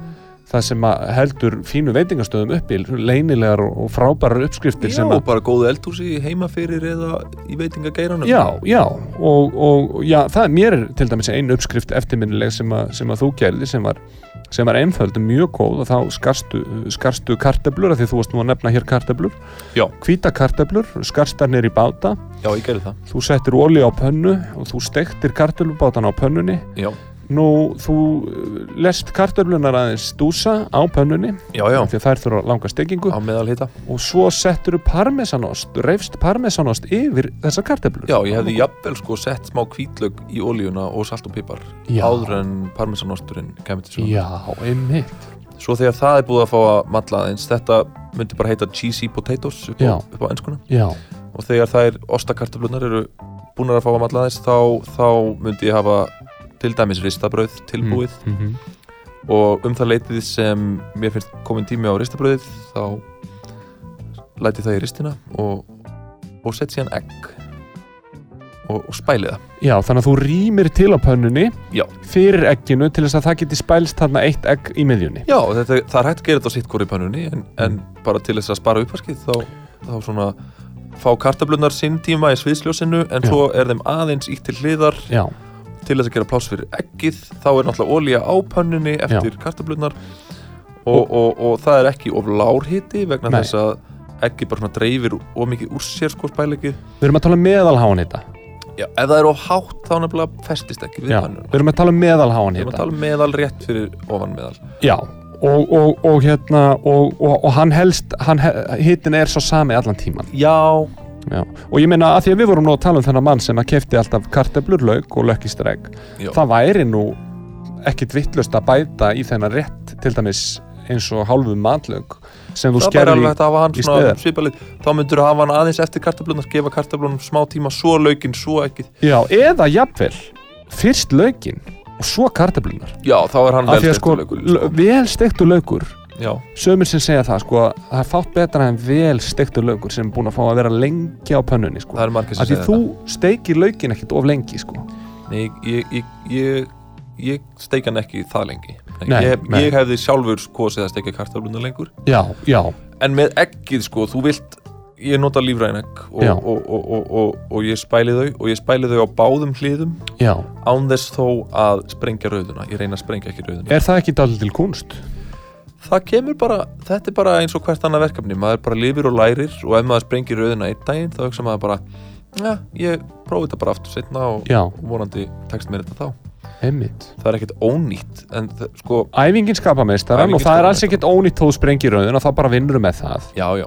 B: það sem heldur fínu veitingastöðum uppi leynilegar og og frábærar uppskriftir
C: Já,
B: að
C: bara góðu eldhúsi heima fyrir eða í veitingageiranum.
B: Já, já, og, og já, það er mér til dæmis einu uppskrift eftirminnileg sem, að, sem að þú gerði sem var, sem var einföld og mjög góð og þá skarstu, skarstu kartöblur af því þú varst nú að nefna hér hvíta kartöblur, skarstar neyri báta.
C: Já, ég gerði það.
B: Þú settir olí á pönnu og þú stektir kartöblubátan á pönnunni.
C: Já,
B: nú þú uh, lest kartöflunar aðeins dúsa á pönnunni
C: Já, já,
B: því þær þurfa langa stekingu
C: á meðalhita.
B: Og svo settur parmesanost, reyfst parmesanost yfir þessar kartöflur.
C: Já, ég hefði jafnvel sko sett smá hvítlaug í olíuna og salt og pipar
B: Já.
C: áður en parmesanosturinn kemur til svo
B: Já, einmitt.
C: Svo þegar það er búið að fá að matla aðeins þetta myndi bara heita cheesy potatoes upp á, upp á enskuna
B: Já,
C: og þegar þær ostakartöflunar eru búnar að fá að matla aðeins þá, þá myndi ég hafa til dæmis ristabrauð tilbúið
B: mm -hmm.
C: og um það leitið sem mér finnst komin tími á ristabrauðið þá læti það í ristina og, og sett síðan egg og, og spæli það
B: Já, þannig að þú rýmir til á pönnunni
C: Já.
B: fyrir egginu til þess að það geti spælst þarna eitt egg í miðjunni
C: Já, þetta, það er hægt að gera þetta á sitt hvori pannunni en, en bara til þess að spara uppvaskið þá, þá svona fá kartablunar sinn tíma í sviðsljósinu en
B: Já.
C: svo er þeim aðeins ítt til hliðar
B: Já,
C: til þess að gera pláss fyrir eggið þá er náttúrulega olía á pannunni eftir kartablunar og, og, og, það er ekki of lárhiti vegna
B: Nei.
C: þess að eggið bara svona dreifir of mikið úr sér sko spælegið
B: við erum að tala um meðalháan hita.
C: Já, ef það er of hátt þá nefnilega festist ekki við
B: Já,
C: pannuna
B: við erum að tala um meðalháan
C: Við erum að tala um meðal rétt fyrir ofan meðal.
B: Já, og, og, og hérna og, og, og hann helst hitin er svo sami allan tíman
C: Já,
B: Já. og ég meina að því að við vorum nú að tala um þennan mann sem að kefti alltaf kartöflur, lauk og lökkistregg
C: Já.
B: það væri nú ekkit vittlust að bæta í þennan rétt til dæmis eins og hálfu matlaug sem þú
C: er
B: skerði í
C: svipalið þá myndur þú hafa hann aðeins eftir kartablunar gefa kartablunum smá tíma, svo laukinn, svo ekki
B: Já, eða jafnvel fyrst laukin og svo kartöflunar
C: já, þá er hann vel
B: að sko,
C: steiktur
B: l- vel steiktur laukur
C: já,
B: sömur sem segja það sko að það er fátt betra en vel steiktur laukur sem er búin að fá að vera lengi á pönnunni sko.
C: það er margir sem
B: af því
C: segja
B: þú steikir laukin ekkert of lengi sko.
C: þetta nei, ég, ég, ég, ég steik hann ekki það lengi. Nei,
B: Nei,
C: ég, hefði sjálfur kosið að steikja kartablunar lengur.
B: Já, já,
C: en með eggið sko, þú vilt ég nota lífræn egg og, og, og, og, og, og ég spæli þau og ég spæli þau á báðum hliðum án þess þó að sprengja rauðuna. Ég reyna að sprengja ekki rauðuna.
B: Er það ekki dálítið til kunst?
C: Það kemur bara, þetta er bara eins og hvert annað verkefni. Maður bara lifir og lærir og ef maður sprengir rauðina einn daginn þá hugsa maður bara ja, ég prófi þetta bara aftur setna og,
B: já,
C: vonandi tekst mér þetta þá.
B: Einmitt.
C: Það er ekkert ónýtt en sko,
B: æfingin skapa meistaran og það er alls ekkert ónýtt þó sprengir rauðin og þá bara vinnur með það.
C: Já já.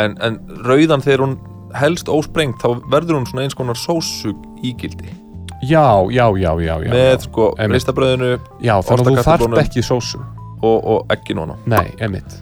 C: En, en rauðan þegar hún helst ósprengt þá verður hún svona eins konar sósu ígildi.
B: Já, já, já, já, já
C: með sko ristabröðinu
B: já, þannig að þú
C: ostakartöflunum.
B: ekki sósu
C: og, og ekki nóna
B: nei, einmitt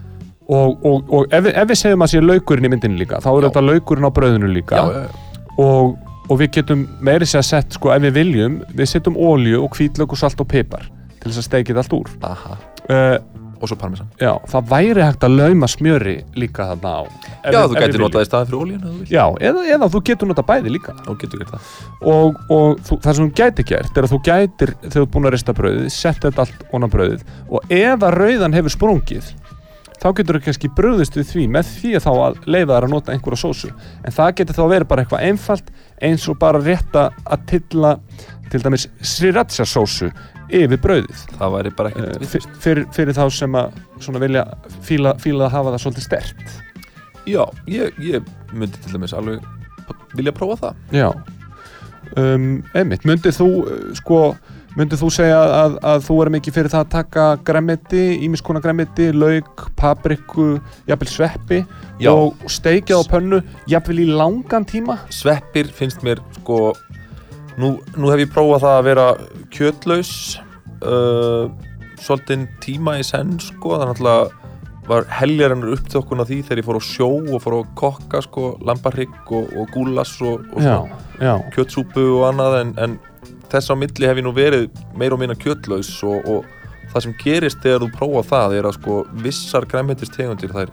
B: og, og, og ef, ef við segjum að sé laukurinn í myndinni líka þá er
C: Já.
B: þetta laukurinn á brauðinu líka
C: já, já, já.
B: og, og við getum meiri sér að sett sko ef við viljum, við setjum ólju og hvítlaug og salt og pipar til þess að steikið allt úr
C: Aha.
B: uh,
C: og svo parmesan.
B: Já, það væri hægt að lauma smjöri líka þarna á. Ef
C: já,
B: við-
C: þú
B: ef við
C: gæti
B: viljum.
C: notað í staðan fyrir ólíun
B: já, eða, eða þú getur notað bæði líka.
C: Og getur gert það.
B: Og, og þú, það sem þú gæti gert er að þú gætir þegar þú ert búin að rista brauðið, sett þetta allt onan brauðið og ef að rauðan hefur sprungið þá getur þú kannski brauðist við því með því að þá að leifa þær að nota einhverja sósu. En það getur þá vera bara eitthvað einfalt eins og bara rétta að tilla til dæmis sriracha sósu yfir brauðið.
C: Það væri bara
B: uh,
C: ekkert
B: fyr, fyrir, fyrir þá sem að vilja fíla, fíla að hafa það svolítið stert
C: já, ég, ég myndi til dæmis alveg vilja prófa það.
B: Já. Um, Einmitt, myndið þú uh, sko, myndið þú segja að, að þú er mikið fyrir það að taka græmiti ímiskona græmiti, lauk, papriku jafnvel sveppi
C: Já.
B: og steikja á pönnu jafnvel í langan tíma?
C: Sveppir finnst mér sko nú, nú hef ég prófað það að vera kjötlaus uh, svolítinn tíma í senn sko. Þannig að var heljarinnar upptökkun af því þegar ég fór á sjó og fór á kokka sko lambarhygg og, og gúlas og, og
B: Já, já,
C: kjötsúpu og annað en, en þess á milli hef ég nú verið meira og minna kjötlaus og, og það sem gerist þegar þú prófa það er að sko vissar græmitistegundir þær,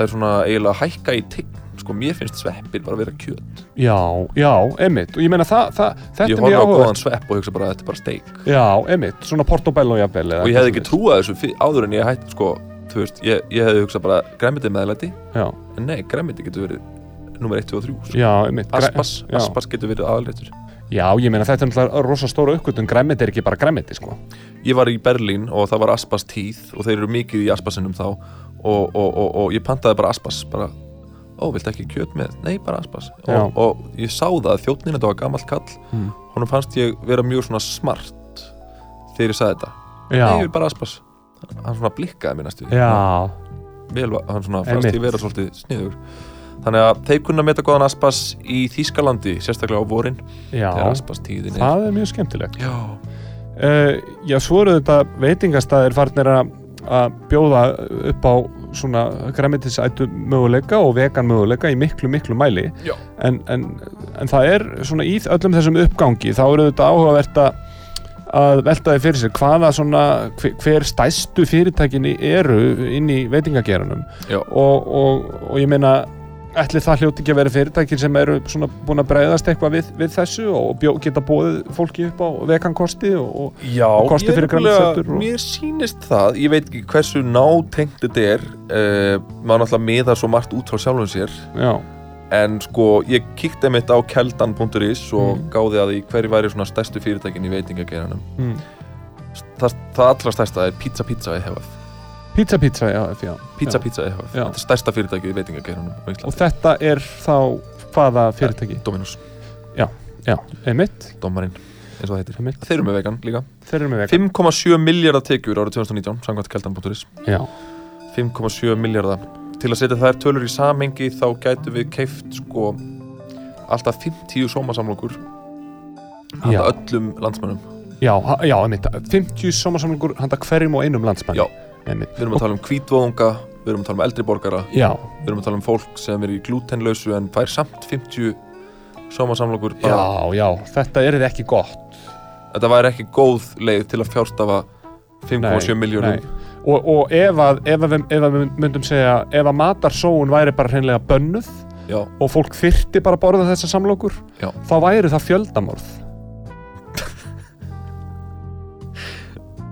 C: þær svona eiginlega hækka í tign sko mér finnst sveppir bara að vera kjöt.
B: Já, já, einmitt. Og ég meina það, það þetta
C: ég
B: er
C: horfa
B: mjög
C: á góðan
B: áhugavert.
C: svepp og hugsa bara að þetta er bara steik.
B: Já, einmitt, svona portobello jafnvel eða
C: og ég hefði
B: eitthvað
C: ekki trúað þessu fyr- áður en ég hætti sko, þú veist, ég, ég hefði hugsað bara græmiti meðlæti,
B: svoleiðis.
C: en nei, græmiti getur verið nummer 1, 2 og 3
B: Já,
C: sko.
B: já, einmitt. Græ-
C: aspas,
B: já.
C: aspas getur verið aðalréttur.
B: Já, ég meina þetta er náttúrulega rosa stóra uppgötun græmiti er ekki bara græmiti, sko.
C: Ég var í Berlín og það var aspas tíð og þeir eru mikið í aspasinum þá. Og, og, og, og ég pantaði bara aspas bara, ó, viltu ekki kjöt með? Nei, bara aspas. Og, og ég sá það, þjóttnin, þetta var gamall kall
B: Mm.
C: honum fannst ég vera mjög svona smart þegar ég sagði þetta.
B: Já,
C: Nei, ég vil bara aspas. Hann svona blikkaði mér næstu
B: já,
C: Vel, hann svona fannst
B: Einmitt.
C: ég vera svolítið sniður. Þannig að þeir kunna meta góðan aspas í Þýskalandi Sérstaklega á vorin
B: já.
C: er.
B: Það er mjög skemmtilegt.
C: Já,
B: uh, Já, svo eru þetta veitingastæðir farnir að að bjóða upp á svona græmitisætu möguleika og vegan möguleika í miklu, miklu mæli. En, en, en það er svona í öllum þessum uppgangi þá eru þetta áhugavert að að velta því fyrir sér hvaða svona hver, stæstu fyrirtækinni eru inn í veitingageranum og, og, og ég meina ætli það hljóti ekki að vera fyrirtækin sem eru svona búin að breyðast eitthvað við, við þessu og bjó, geta bóðið fólki upp á vegankosti og, og
C: já
B: kosti
C: ég er
B: fyrir grænmetisætur og-
C: Mér sýnist það, ég veit ekki hversu nátengt þetta er uh, Maður náttúrulega miðar svo margt út frá sjálfum sér
B: já,
C: En sko, ég kíkti mitt á keldan.is og
B: Mm.
C: gáði að því hverju væri svona stærstu fyrirtækin í veitingageiranum
B: mm.
C: það, það allra stærsta er Pizza Pizza EHF
B: pizza pizza já, já,
C: Pizza
B: já.
C: Pizza EHF,
B: Já.
C: þetta er stærsta fyrirtæki í veitingageiranum á
B: og þetta er þá hvaða fyrirtæki?
C: Dominus,
B: já, emitt,
C: Dómarinn, eins og það heitir.
B: Emitt
C: Þeir eru með vegan líka.
B: Þeir eru með vegan.
C: 5,7 miljardar tekjur árið 2019 samkvæmt keldan.is
B: já,
C: 5,7 miljardar til að setja þær tölur í samhengi þá gætu við keift sko alltaf 50 sómasamlokur
B: Já.
C: handa öllum landsmönnum.
B: Já, já, emitt 50 sómasamlingur handa hverjum og einum landsmann
C: Já. Við erum að tala um hvítvóðunga, við erum að tala um eldri borgara.
B: Já,
C: Við erum að tala um fólk sem er í glútenlausu en fær samt 50 sómasamlokur
B: já, já, þetta er ekki gott.
C: Þetta væri ekki góð leið til að fjárstafa 5,7 miljónum
B: og, og ef, að, ef, að ef að við myndum segja ef að matarsóun væri bara hreinlega bönnuð
C: Já,
B: og fólk þyrti bara að borða þessa samlokur
C: Já.
B: þá væri það fjöldamorð.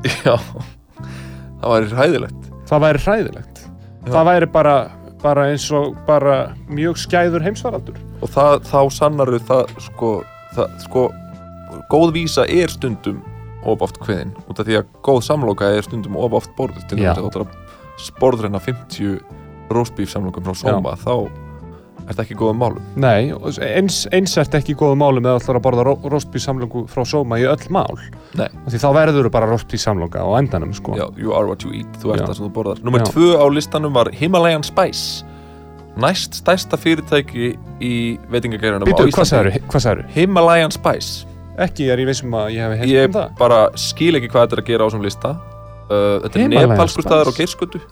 C: Já Það væri hræðilegt.
B: Það væri hræðilegt.
C: Já.
B: það væri bara, bara eins og bara mjög skæður heimsvaraldur
C: Og það, þá sannaru það sko, það, sko góð vísa er stundum of oft kveðin út af því að góð samloka er stundum of oft borðið til þess að að sporðreina 50 roastbeef samlokum frá Soma þá er þetta ekki góða málum
B: Nei, og eins, eins ert ekki í góðu máli með að borða ró, róstbí samlungu frá Soma í öll mál
C: Nei.
B: og því þá verður bara róstbí samlunga á endanum sko.
C: Já, you are what you eat, þú ert
B: Já.
C: það sem þú borðar Númer
B: Já.
C: tvö á listanum var Himalayan Spice næst stærsta fyrirtæki í veitingageiranum
B: Býtu,
C: á
B: hvað
C: Íslandi
B: sagður, hvað sagður?
C: Himalayan Spice
B: Ekki er ég vissum að ég hef heilt
C: Ég
B: um það
C: bara skil ekki hvað þetta er að gera á þessum lista uh, Þetta er
B: Himalayan
C: nepalskur
B: Spice.
C: staðar á Geirskötu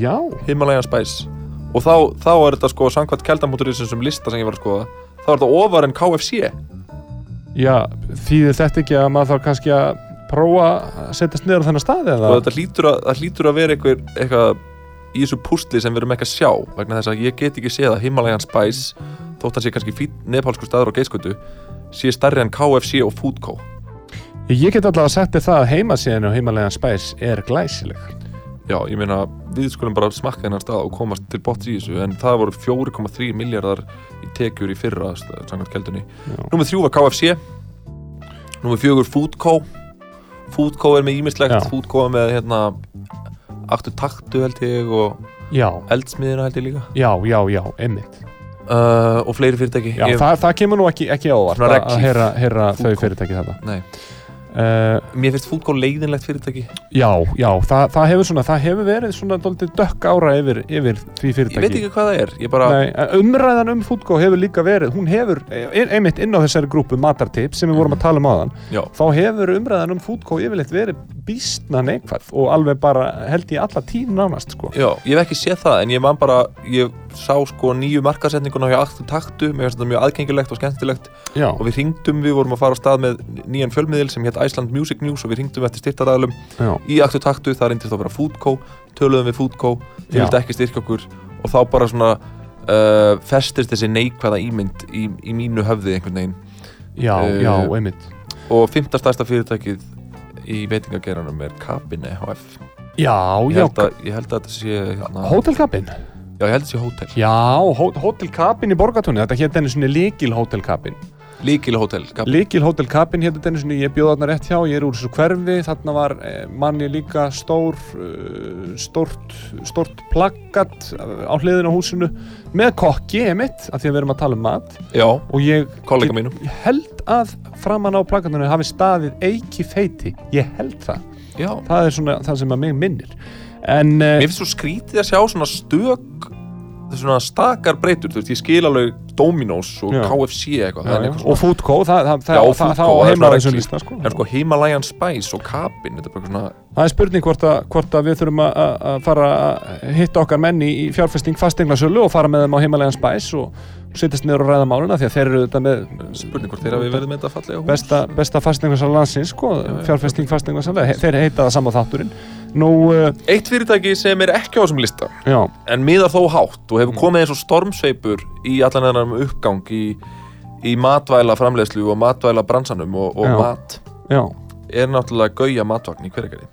B: Já,
C: Himalayan Spice og þá, þá er þetta sko samkvæmt keldan.is sem lista sem ég var að skoða þá er þetta ofar en KFC
B: já, þýðir þetta ekki að maður þarf kannski að prófa að setjast niður á þennan staði eða?
C: og þetta hlýtur að, það hlýtur að vera eitthvað, eitthvað í þessu púsli sem við erum ekki að sjá vegna þess að ég get ekki séð að Himalayan Spice þótt hann sé kannski fýt nepalskur staður á Geirskötu sé starri en KFC og Foodco.
B: Ég get allavega sagt þér það að heimasíðinu Himalayan Spice er glæsileg
C: Já, ég meina, við skulum bara smakka þennan stað og komast til botts í þessu en það voru 4,3 miljardar í tekjur í fyrra samkvæmt keldunni. Númer þrjú var KFC Númer fjögur Foodco. Foodco er með ímislegt. Foodco er með hérna Aktu taktu held ég og
B: Já,
C: eldsmiðina held ég líka.
B: Já, já, já, einmitt.
C: Uh, og fleiri fyrirtæki.
B: Já,
C: Ég-
B: það, það kemur nú ekki, ekki á óvart
C: Svona
B: að- heyra, heyra þau fyrirtæki þetta.
C: Nei,
B: uh,
C: mér finnst Foodco leiðinlegt fyrirtæki.
B: Já, já, það, það hefur svona það hefur verið svona dálítið dökk ára yfir, yfir því
C: Ég
B: fyrirtæki
C: veit ekki hvað það er Ég bara,
B: Nei, umræðan um Foodco hefur líka verið hún hefur, ein- einmitt inn á þessari grúpu Matartips sem við vorum að tala um áðan
C: já,
B: þá hefur umræðan um Foodco yfirleitt verið býstna neikvæð og alveg bara held ég alla tíð nánast sko.
C: Já, ég hef ekki séð það en ég man bara, ég sá sko nýju markasetninguna hjá Aktu Taktu mér finnst þetta mjög aðgengilegt og skemmtilegt Iceland Music News og við ringdum eftir styrtaræðlum
B: já,
C: í Aktu Taktu, það reyndist að vera Foodco töluðum við Foodco,
B: Já.
C: vildi ekki styrkja okkur og þá bara svona uh, festist þessi neikvæða ímynd í, í mínu höfði einhvern veginn.
B: Já,
C: Eh,
B: já, einmitt.
C: og fymta stærsta fyrirtækið í veitingageiranum er Cabin EHF
B: Já,
C: ég
B: já,
C: held að, ég held að þetta sé hérna,
B: hótelkabin
C: já, ég held að þetta sé hótel.
B: Já, hó hótelkabin í Borgatúni þetta hétt enni svona líkil hótelkabin
C: Líkil hótel Gab-
B: Líkil Hotel Cabin hér þetta einu sinni, ég bjóð þarna rétt hjá, ég er úr þessu hverfi, þarna var eh, manni líka stór, uh, stórt, stórt plaggat á hliðinu á húsinu með kokki, emitt, af því að við erum að tala um mat.
C: Já,
B: og ég, ég held að framan á plaggatinu hafi staðið eiki feiti, ég held það,
C: Já,
B: það er svona það sem að mig minnir, en
C: mér finnst svo skrítið að sjá svona stök svona stakar breytur, þú veist, ég skil alveg Dominos og
B: Já.
C: KFC eitthvað, það er eitthvað
B: og
C: svona
B: Food Co, það, það, það,
C: Já,
B: það,
C: Food
B: það,
C: Co,
B: á
C: það er
B: heima á
C: svona
B: þessu
C: regli.
B: lista, sko.
C: En sko Himalayan Spice og Capin, þetta er bara svona
B: Það er spurning hvort að, hvort að við þurfum að, að- að fara að hitta okkar menni í fjárfesting fasteignasölu og fara með þeim á Himalayan Spice og setjast niður og ræða máluna því að þeir eru þetta með
C: spurning hvort þeir hafi verið með þetta fallega hús
B: besta, besta fasteignasal landsins sko,
C: Já, já.
B: fjárfesting fasteignasal, þeir heita það saman þátturinn. Nú, uh,
C: Eitt fyrirtæki sem er ekki á þessum lista
B: já,
C: en miðar þó hátt og hefur
B: Mm.
C: komið eins og stormsveipur í allan þennan uppgang í, í matvæla framleiðslu og matvæla bransanum og, og
B: Já.
C: mat
B: já.
C: er náttúrulega gauja matvagn í hverjargerði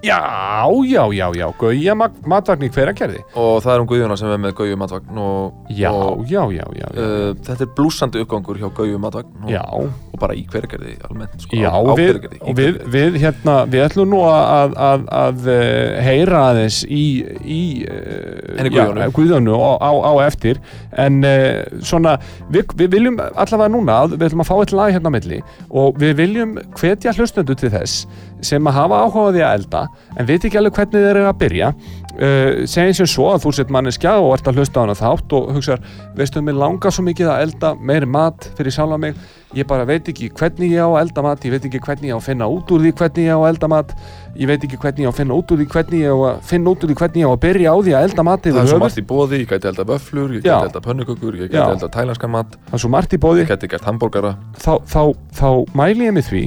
B: Já, já, já, já, Gauja matvagn í hveragerði.
C: og það er um Guðjóna sem er með gauju matvagn og,
B: Já,
C: og
B: já, já, já, já.
C: uh, þetta er blúsandi uppgangur hjá gauju matvagn og,
B: Já,
C: og bara í hverjargerði almennt sko,
B: Já,
C: á, á
B: við,
C: Hveragerði, í
B: við,
C: Hveragerði.
B: við, hérna, við ætlum nú að, að, að eh, heyra aðeins í, í eh,
C: Henni
B: já,
C: Guðjónu.
B: Guðjónu á, á, á eftir en uh, svona, við, við viljum allavega núna, að við ætlum að fá eitt lag hérna á milli og við viljum hvetja hlustendur til þess sem að hafa áhugaði að elda en veit ekki alveg hvernig þeir eru að byrja. Uh, segjum sem svo að þú sett manneskja og ert að hlusta á hana þátt og hugsar veistu, mér langar svo mikið að elda meiri mat fyrir sjálfa mig. Ég bara veit ekki hvernig ég á að elda mat ég veit ekki hvernig ég á að finna út úr því hvernig ég á að elda mat. Ég veit ekki hvernig ég á að finna út úr því hvernig ég á að finna út úr því hvernig ég á að byrja á því að elda mat
C: það er svo margt í bóði, ég gæti elda vöflur ég gæti elda pönnukökur, ég gæti elda tælanskan mat.
B: Það er svo margt í bóði
C: ég gæti gert hambúrgara
B: þá, þá, þá mæli ég mig því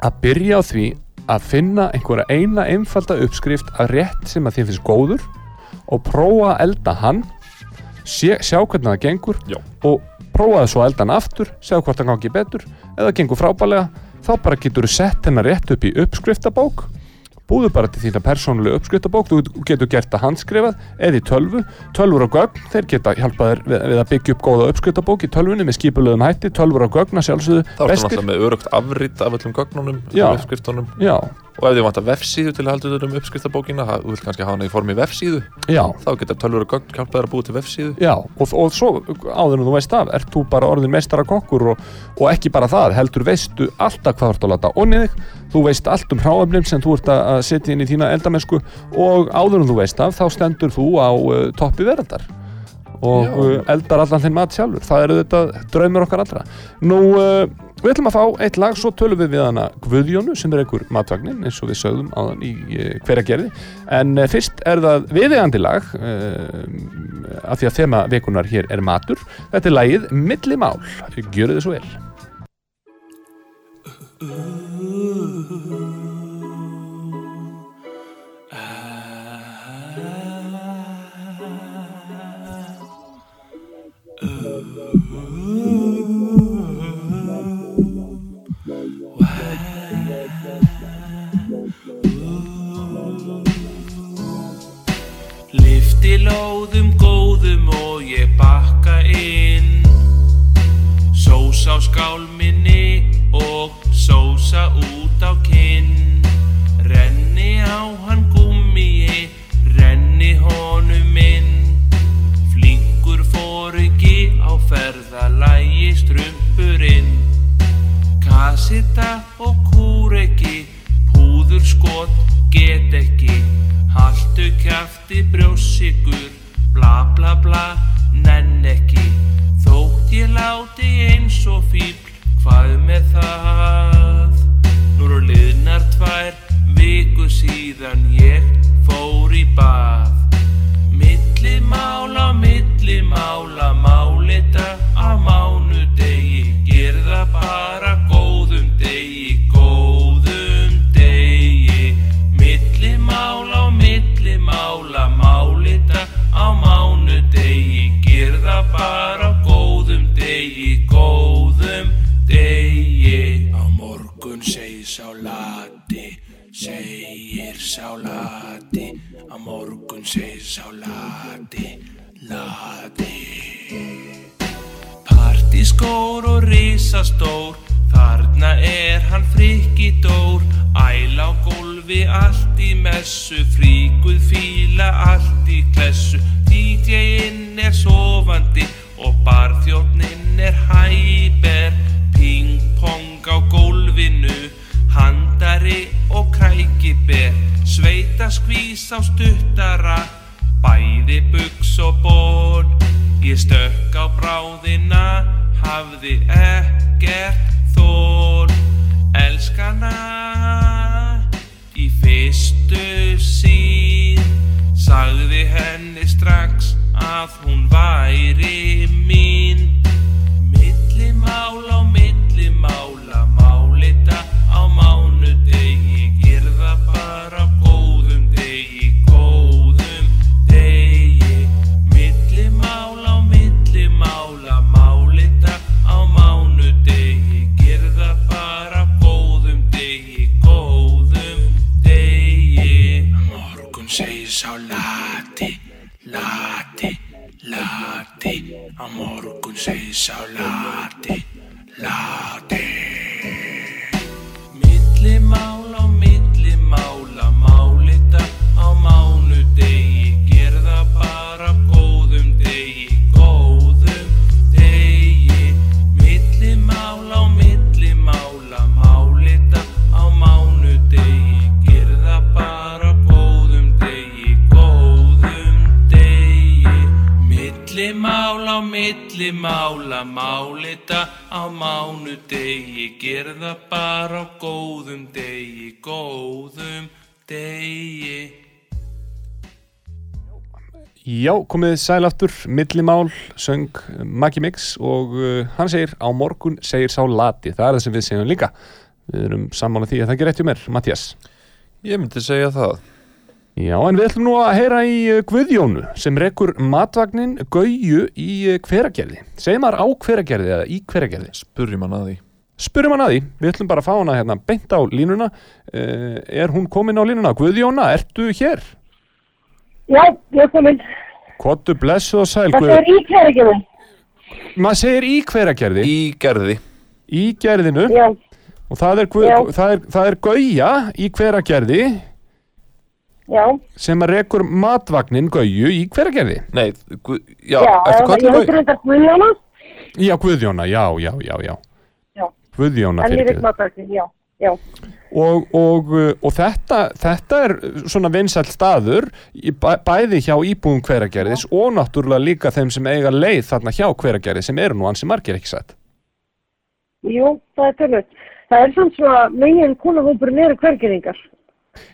B: að byrja á því að finna einhverja eina einfalda uppskrift að rétt sem að þér finnst góður og prófa að elda hann. Sé, sjá hvernig það gengur
C: Já.
B: og prófa það svo að elda hann aftur sjá hvort það gangi betur. Eða gengur frábælega þá bara getur þú sett hennar rétt upp í uppskriftabók búðu bara til þína persónulega uppskriftabók. Þú getur gert það handskrifað eða í tölvu, tölvur og gögn þeir geta hjálpað þér við, að byggja upp góða uppskriftabók í tölvunni með skipulegum hætti. Tölvur og gögn að sjálfsögðu
C: þá ertu
B: bestir
C: náttúrulega með örugt afritt af öllum gögnunum
B: Já.
C: uppskriftunum.
B: Já,
C: og ef þið vantar vefsíðu til að halda þetta um uppskriftabókina það- þú vilt kannski hafa hana í formi vefsíðu.
B: Já,
C: þá geta tölvur og gögn hjálpað þér að búa til vefsíðu.
B: Já og, og svo áður en þú veist af ert þú bara orðin meistara kokkur og, og ekki bara það, heldur veistu alltaf hvað þú ert að láta onni þig þú veist allt um hráefnum sem þú ert að setja inn í þína eldamennsku og áður en þú veist af þá stendur þú á uh, toppi veraldar og uh, eldar allan þinn mat sjálfur. Það eru þetta draumur okkar allra. Nú uh, við ætlum að fá eitt lag svo tölum við við hana Guðjónu sem er einhver matvagnin eins og við sögðum á þann í uh, hverja gerði en uh, fyrst er það viðeigandi lag uh, af því að þema vikunar hér er matur. Þetta er lagið Millimál. Gjöru þið svo vel
G: Lifti lóðum góðum og ég bakka inn. Sós á skál minni og sósa út á kinn. Renni á hann gúmmiði, renni honum inn. Flinkur fóringi á ferðalægi strumpurinn Kassita og kúreki, púður skot, get ekki. Haltu kjafti brjósikur, bla bla bla, nenn ekki. Þótt ég láti eins og fíbl, hvað með það? Nú eru liðnar tvær viku síðan ég fór í bað Milli mála, milli mála, málita á mánudegi segir sá lati, lati Allt í skór og risastór. Þarna er hann frikki dór. Æl á gólfi, allt í messu. Fríkuð fíla, allt í klessu. DJ-inn er sofandi Og barþjóðnin er hæber Ping-pong á gólfinu Handari og krækiber. Sveita skvís á stuttara Bæði buks og ból Ég stökk á bráðina Hafði ekkert þól Elskana Í fyrstu sín Sagði henni strax að hún væri mín. Milli mála á milli mála Málita á mánudegi lati Á morgun segir sá milli mála Málita á mánudegi Gerða bara á góðum degi Góðum degi
B: Já, komið sæl aftur, millimál, söng Maggi Mix og uh, hann segir á morgun segir sá lati, það er það sem við segjum líka. Við erum sammála því að það ekki rétt hjá mér, Mattias.
C: Ég myndi segja það
B: Já, en við ætlum nú að heyra í uh, Guðjónu sem rekur matvagnin Gauju í uh, hveragerði. Segir maður á hveragerði eða í hveragerði?
C: Spurjum hann að því
B: Spurum hann að því, við ætlum bara að fá hana hérna beint á línuna. Uh, er hún komin á línuna? Guðjóna, ertu hér?
H: Já, ég er komin.
B: Kottu blessu og sæl,
H: Þetta er í kærigjörðum.
B: Maður segir í hveragerði.
C: Í gerði
B: Í gerðinu.
H: Já,
B: Og það er, það er, það er Gauja í hveragerði
H: já,
B: sem að rekur matvagnin Gauju í hveragerði.
C: Nei, gu, já,
H: já.
C: eftir
H: Ég
B: sko-
C: kallum
H: heitir þetta Guðjóna.
B: Já, Guðjóna, já, já, já, já.
H: Já.
B: Guðjóna
H: En ég
B: fyrir
H: veit matarkin, já, já.
B: og, og, uh, og þetta, þetta er svona vinsælt staður bæði hjá íbúum hveragerðis og náttúrulega líka þeim sem eiga leið þarna hjá hveragerði sem eru nú ansi margir ekki sætt.
H: Jú, það er tölvöld. Það er samt svona megin konahópurinn eru hvergeringar.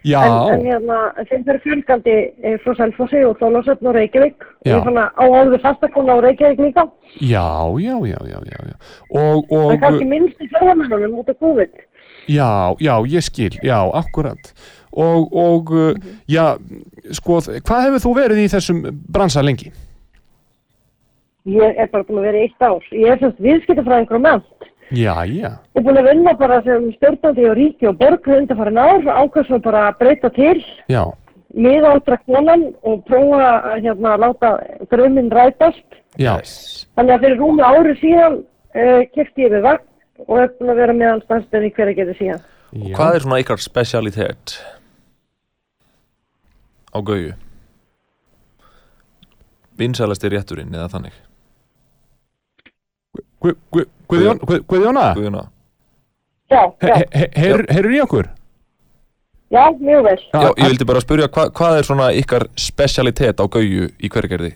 B: Já,
H: En, hérna, þeim fyrir fjölgandi eh, frá Selfossi og Þólasöfn og Reykjavík. Fann að á áður fastakona á Reykjavík líka.
B: já, já, já, já, já, já. Og,
H: Það er
B: og,
H: kannski minnst í fjármennunum út af COVID.
B: Já, já, ég skil, já, akkurat og, og uh, já, sko, hvað hefur þú verið í þessum bransa lengi?
H: Ég er bara búin að vera í eitt ár. Ég er semst viðskiptafræðingur á ment.
B: Já, já,
H: Ég er búin að vinna bara sem stjórnandi á ríki og borg undanfærin ár og ákvæmst svo bara að breyta til,
B: já,
H: miðaldra konan og prófa að hérna, láta drömmin rætast.
B: já,
H: Þannig að fyrir rúmi ári síðan uh, kefti ég við vagn og er búin að vera meðan stannstöðin í hverja getur síðan.
B: já.
C: Hvað er svona ykkar specialitet á gauju? Vinsælasti rétturinn eða þannig
B: Gu- Gu- Guðjón, Guð- Guðjóna,
C: Guðjuna
H: Já,
B: he-
H: já,
B: he- heyr- heyrur í okkur?
H: já, mjög vel.
C: Já, ég vildi bara spyrja hva, hvað er svona ykkar specialitet á gauju í hverjargerði?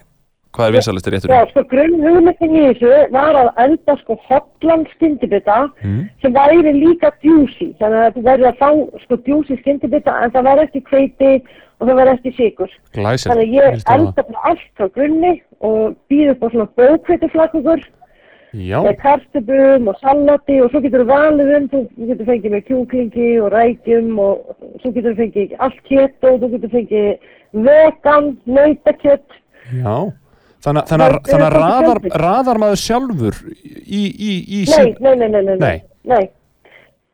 C: Hvað er vinsælasti
H: Já,
C: rétturinn?
H: sko grunn hugmyndin í þessu var að elda sko hotlan skyndibita
B: Mm.
H: sem væri líka djúsi. Þannig að þú verður að fá sko djúsi skyndibita en það var ekki hveiti og það var ekki sigur.
B: Glæsilegt,
H: Þannig að ég elda bara allt frá grunni og býð upp á svona bókveitiflakugur
B: Já,
H: með kartöbum og salati og svo getur þú valið um, þú þú getur fengið með kjúklingi og rækjum og svo getur þú fengið allt keto, þú getur fengið vegan, nautakjött,
B: já Þannig, að- raðar, raðar maður sjálfur í, í, í
H: Nei, nei, nei, nei, nei,
B: Nei.
H: nei.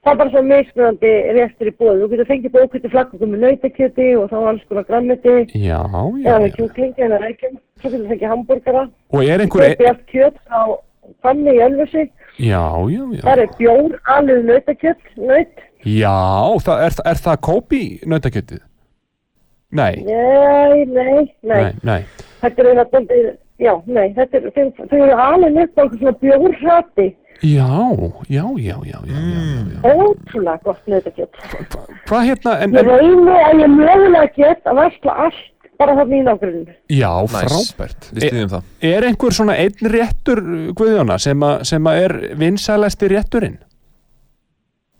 H: Það er bara svo mismunandi réttur í bóði. Þú getur fengið bókviti flakkukum með nautakjöti og þá alls konar grammiti
B: Já, já,
H: eða með kjúklingi eða rækjum. Svo getur þú fengið hambúrgara.
B: Og er einhver,
H: Kaupi allt kjöt frá fammi í Ölfusi.
B: Já, já, já.
H: Það er bjór, alveg nautakjött, naut.
B: Já, það, er, er það kópi nautakjötið? Nei,
H: Nei, nei, nei.
B: nei, nei.
H: Þetta er einhvern veginn, já, nei, þetta er, þau, eru alveg upp á einhvern svona bjórhrati.
B: Já, já, já, já, já, já, já.
H: Ótrúlega gott nautakjött.
B: Hvað hérna, en,
H: Ég reyni að ég mögulega get að versla allt bara þarna í nágrunum.
B: já, frábært.
C: Styðjum það.
B: Er einhver svona einn réttur, Guðjóna, sem, a, sem að er vinsælasti rétturinn?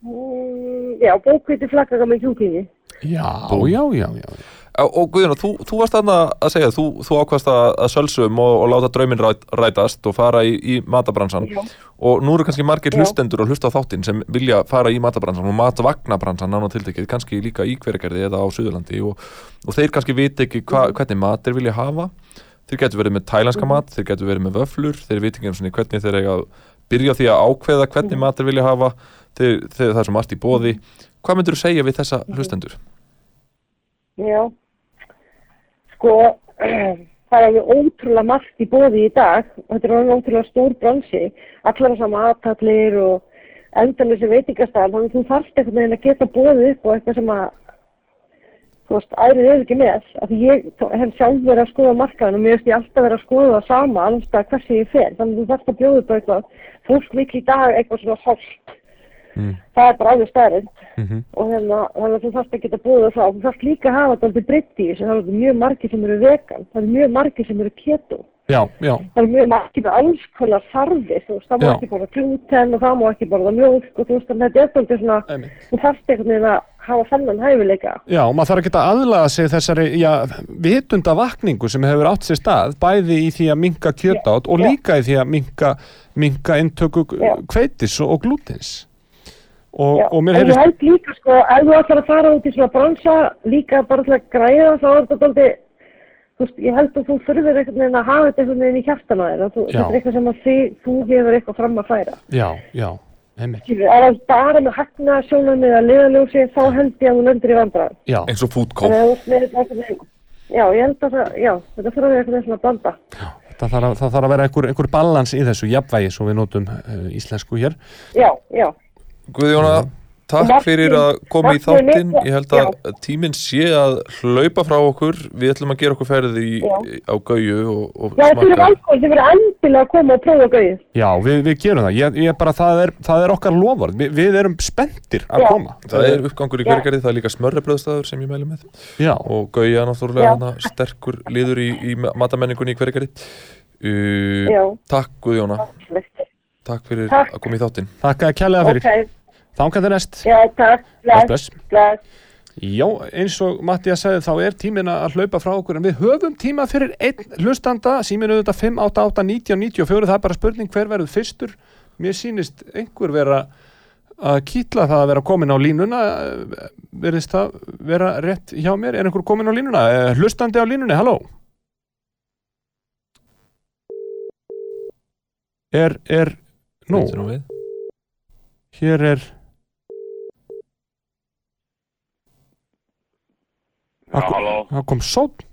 H: Mm, já, bókviti flaggaga með kjúklingi.
B: Já, já, já, já.
C: Og, Guðjón, þú, þú varst þarna að segja, þú, þú ákvast að, að sölsum og, og láta drauminn ræt, rætast og fara í, í matabransan
H: Já.
C: og nú eru kannski margir
H: Já.
C: hlustendur og hlusta á þáttinn sem vilja fara í matabransan og matvagnabransan nána tiltekið, kannski líka í hverjargerði eða á Suðurlandi og, og þeir kannski viti ekki hva, hvernig mat þeir vilja hafa þeir getur verið með tælenska mat, þeir getur verið með vöflur þeir viti ekki sinni hvernig þeir eiga að byrja því að ákveða hvernig mat þeir vilja hafa þeir, þeir, það er svo margt í bóði hvað myndur þú segja við þessa hlustendur?
H: Já. Sko, það er alveg ótrúlega margt í bóði í dag og þetta er alveg ótrúlega stór bransi. Allar þessar matallir og endalösi veitingastæðar, þannig að þú þarft einhvern veginn að geta bóðið upp og eitthvað sem að þú veist, ærið er ekki með. Af því ég hef sjálf verið að skoða markaðan og mér veist ég alltaf verið að skoða það sama alveg hversi ég fer. Þannig að þú þarft að bjóða upp á eitthvað. Fólk vill í dag eitthvað svona holt. Það er bara alveg stærinn
B: Mhm.
H: og hérna, þannig að þú þarft að geta búið það og þú þarft líka að hafa þetta aldrei breytt í þessu. Það eru mjög margir sem eru vegan. Það eru mjög margir sem eru keto.
B: Já, já,
H: það eru mjög margir með alls konar þarfir. Þú veist, það má ekki borða gluten og það má ekki borða mjólk og þú veist, að þetta er svolítið svona þú þarft einhvern veginn að hafa þennan hæfileika.
B: Já, maður þarf að geta aðlaga sig þessari, já, vitunda vakningu sem hefur átt sér stað, bæði í því að minka kjötátt og líka í því að minka, minka inntöku
H: Já.
B: kveitis og, og glútins. Og,
H: Já,
B: og mér
H: en ég held líka sko, ef þú ætlar að fara út í svona bransa líka bara til að græða þá er þetta aldrei þú veist, ég held að þú þurfir einhvern veginn að hafa þetta einhvern veginn í hjartan að þú,
B: Já.
H: þetta er eitthvað sem að þið, þú hefur eitthvað fram að færa
B: já, já,
H: ef það bara með hagna sjónum eða liðaljósi þá held ég að þú lendir í vandræðum
B: já,
C: eins og
H: einhvern veginn Já, ég held að það, já, þetta vera eitthvað svona að blanda.
B: það þarf að, það þarf að vera einhver, einhver balans í þessu jafnvægi, svo við notum uh, íslensku hér.
H: Já, já.
C: Guðjóna, takk fyrir að koma í þáttinn ég held að tíminn sé að hlaupa frá okkur við ætlum að gera okkur ferði í,
H: Já.
C: á gauju og, og
H: Já, þið eru
C: smakka
H: velkomin, þið verður endilega að koma og prófa gauðið.
B: Já, við, við gerum það, ég, ég bara, það er, það er okkar lofar, Vi, við erum spenntir að
H: Já.
B: koma.
C: það er uppgangur í
H: Já.
C: hverjargerði, það er líka smörrebröðstæður sem ég mæli með
B: Já,
C: og gauja náttúrulega
H: Já.
C: hana, sterkur liður í, í matamenningunni í hverjargerði uh,
H: Já.
C: Takk Guðjóna,
H: Takk.
C: Takk fyrir
H: Takk.
C: að koma í þáttinn.
B: Þakka að kjærlega fyrir.
H: Ok,
B: Þángan til næst.
H: já, takk.
B: Bless,
H: Bless,
B: bless. Já, eins og Mattias sagði þá er tíminn að hlaupa frá okkur en við höfum tíma fyrir einn hlustanda. Síminn auðvitað 588 90 94 það er bara spurning hver verður fyrstur. Mér sýnist einhver vera að kýtla það að vera komin á línuna. Eh, verðist það vera rétt hjá mér, er einhver komin á línuna? Eh, hlustandi á línunni, halló? Er, er nú, hér er
I: Já, halló,
B: Það kom sótt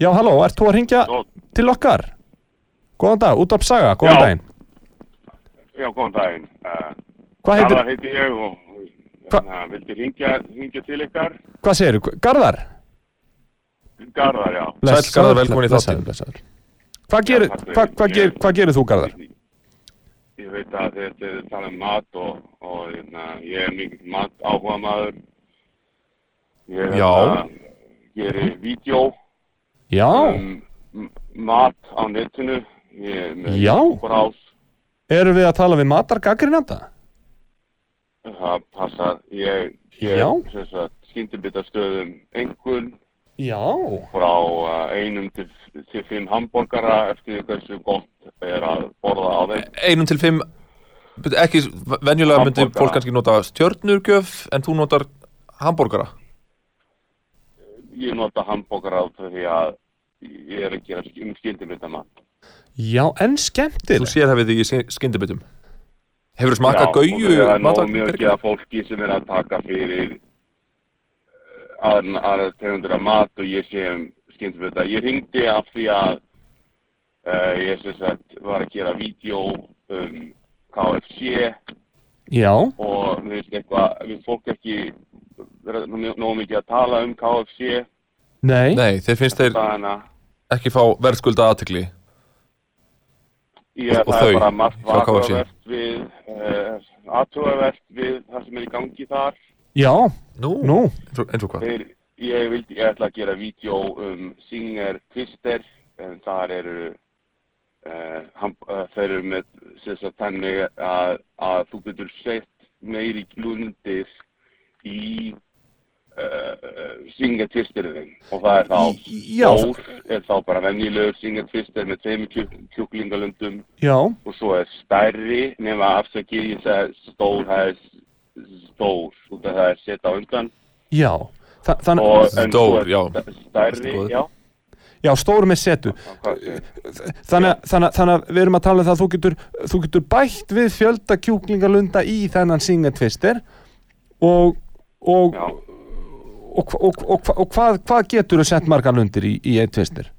B: Já, halló, ert þú að ringja
I: Sónn.
B: til okkar? Góðan dag, út af saga, góðan daginn
I: já, góðan daginn. Uh,
B: Hvað heitir,
I: Garðar heiti ég og
B: Hva-
I: uh, vildi ringja, ringja til ykkar.
B: hvað segirðu, Garðar?
I: Garðar, já.
C: Sæll, Garðar, velkomin í
B: blessaður. Hvað gerir,
I: fyrir.
B: hvað, ger, hvað gerir þú, Garðar?
I: Ég veit að þetta er tala um mat og, og hérna, ég er mikill mat áhuga maður. Ég gerir vídeo
B: Já,
I: um mat á netinu. Er
B: Já. erum við að tala við matargagrinanda?
I: Það passar. Ég, sagt, skyndibitastöðum einhvern
B: Já,
I: frá uh, einum til, til fimm hambúrgara eftir því hversu gott er að borða á þeim.
C: Einum til fimm ekki, venjulega myndi
I: Hamborgara.
C: fólk kannski nota stjörnurgjöf en þú notar hambúrgara
I: Ég nota hambúrgara því að ég er að gera um skyndibitamat.
B: já, en
C: Þú
B: skemmtir
C: sérhæfið þig í skyndibitum Hefur þú smakað gauju
I: Það er
C: matar-
I: nóg mjög ekki að fólki sem er að taka fyrir aðra tegundur af mat og ég sé um skyndibita. Ég ringdi af því að uh, ég sem sagt var að gera vídeo um KFC
B: Já,
I: og mér finnst eitthvað, við fólk ekki vera nú- nógu mikið að tala um KFC
B: nei,
C: Nei, þeir finnst þeir ekki fá verðskulda aðtekli
I: ég,
C: Og- og
I: það
C: þau
I: er bara margt
C: hjá KFC.
I: aðtugavert við uh, við það sem er í gangi þar
B: já,
C: Nú,
B: nú,
C: Eins, og, hvað?
I: Þeir, ég vildi, ég ætla að gera vídeo um Singer Twister en þar eru uh, hann, uh, þeir eru með sagt þannig að, að þú getur sett meiri glundir í uh, Singer Twisterinn og það er þá
B: já,
I: stór er þá bara venjulegur Singer Twister með tveimur kjúk, kjúklingalundum
B: já,
I: og svo er stærri nema afsakið ég segi stór það er stór út af það er sett á undan.
B: Já Þa, þannig,
I: og en
C: Stór, já.
I: stærri, já.
B: Já, stór með setu. Þannig, að- þannig, að- þannig að við erum að tala um það að þú getur, þú getur bætt við fjölda kjúklingalunda í þennan singatvister og og, og, og, og, og, og hvað, hvað getur þú sett margar lundir í, í eitt tvister?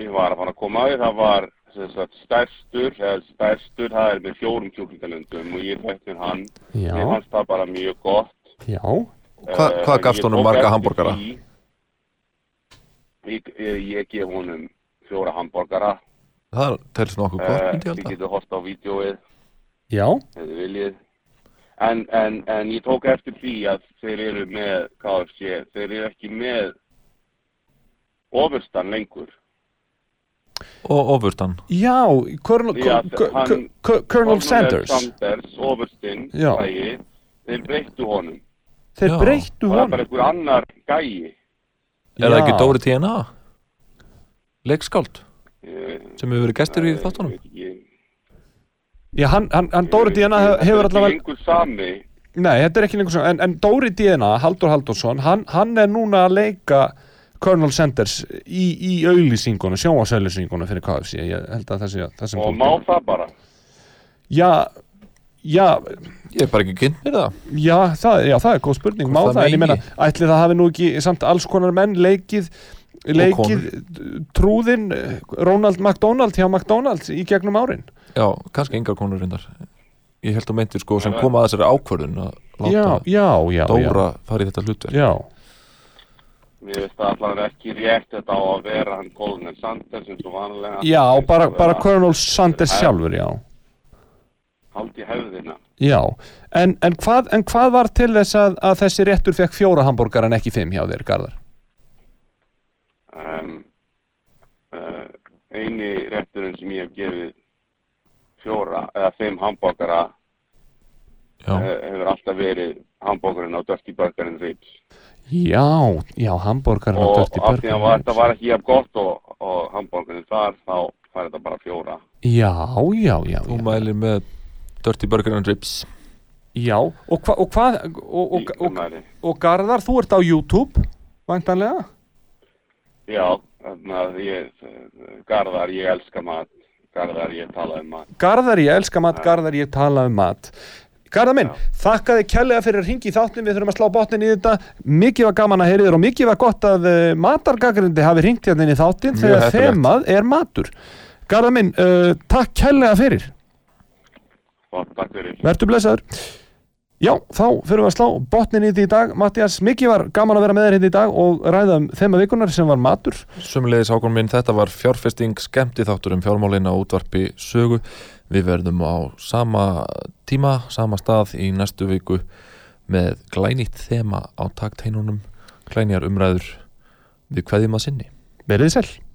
I: ég var að fara að koma að því það var stærstur eða stærstur, það er með fjórum kjúklingalundum og ég fætt með hann.
B: Já,
I: mér fannst það bara mjög gott.
B: Já,
C: Hvað-
I: Eh,
C: gafst
I: ég
C: honum marga
I: því- ég, ég, ég gef honum fjóra hambúrgara
C: Það telst nokkuð gott,
I: Eh,
C: myndi ég
I: þið
C: halda
I: getur hort á vídjóið
B: já,
I: en, en, en ég tók eftir því að þeir eru með KFC, þeir eru ekki með ofurstan lengur
C: Og ofurtan
B: já, Colonel, Sanders
I: Sanders,
B: Já.
I: gæi, þeir breyttu honum
B: þeir
C: Já.
B: breyttu
I: og það er
B: honum
I: bara einhver annar gæi
C: Er það ekki. Dóri TNA? Leikskáld
I: Ég-
C: sem hefur verið gestur í
I: ég
C: þáttunum
B: já, hann, hann, hann Dóri
I: ég-
B: hefur
I: þetta er
B: allavega
I: lengur sami
B: Nei, þetta er ekki lengur svona, en, en Dóri DNA, Haldur Haldursson, hann, hann er núna að leika Colonel Sanders í, í auðlýsingunum, sjónvarsauðlýsingunum fyrir KFC, ég held að það sé það sem
I: og má það bara?
B: Já, já,
C: Ég er bara ekki kynnt mér það.
B: Já, það, já, það er góð spurning, má
C: Hvort
B: það,
C: það?
B: En ég meina,
C: megi.
B: ætli það hafi nú ekki samt alls konar menn leikið, leikið trúðinn eh, Ronald McDonald hjá McDonalds í gegnum árin.
C: Já, kannski engar konur reyndar. Ég held að meinti sko sem kom að þessari ákvörðun að
B: Já,
C: láta
B: já, já,
C: Dóra fara í þetta hlutverk.
B: Já,
I: Mér finnst það allavega ekki rétt þetta á að vera hann Colonel Sanders eins og vanlega.
B: já, bara, bara Colonel Sanders
I: er
B: sjálfur, já.
I: Haldi hefðina.
B: Já, en, en, hvað, en hvað var til þess að, að þessi réttur fekk fjóra hambúrgar en ekki fimm hjá þér, Garðar?
I: Um, uh, eini rétturinn sem ég hef gefið fjóra eða fimm hambúrgara uh, hefur alltaf verið hambúrgarinn á and Ribs.
B: Já, já, hambúrgarinn og
I: Og
B: Dirty
I: af því að var- þetta var ekki jafn gott og, og hambúrgarinn þar, þá fær þetta bara fjóra.
B: Já, já, já,
C: þú
B: já.
C: mælir með Dirty Burger and Ribs
B: Já, og, hva, og hvað, og, og, og, og Garðar, þú ert á YouTube, væntanlega?
I: Já, þannig að ég, Garðar, ég elska mat. Garðar, ég tala um mat.
B: Garðar, ég elska mat, Garðar, ég tala um mat. Garðar minn, þakka þið kærlega fyrir að ringi í þáttin, við þurfum að slá botnin í þetta. Mikið var gaman að heyri þér og mikið var gott að uh, matargagrindi hafi ringt hérna inn í þáttin þegar þemað er matur. Garðar minn, uh, takk kærlega fyrir.
I: Og takk fyrir.
B: Vertu blessaður. Já, þá fyrir við að slá botnin í þetta í dag. Mattias, mikið var gaman að vera með þér hérna í dag og ræða um þema vikunar sem var matur.
C: Sömulegis ákvörn minn, þetta var fjárfesting skemmti þáttur um fjármálin á útvarpi sögu. Við verðum á sama tíma, sama stað í næstu viku með glænýtt þema á takteinunum, glænýjar umræður við hverjum að sinni.
B: Verið þið sæl.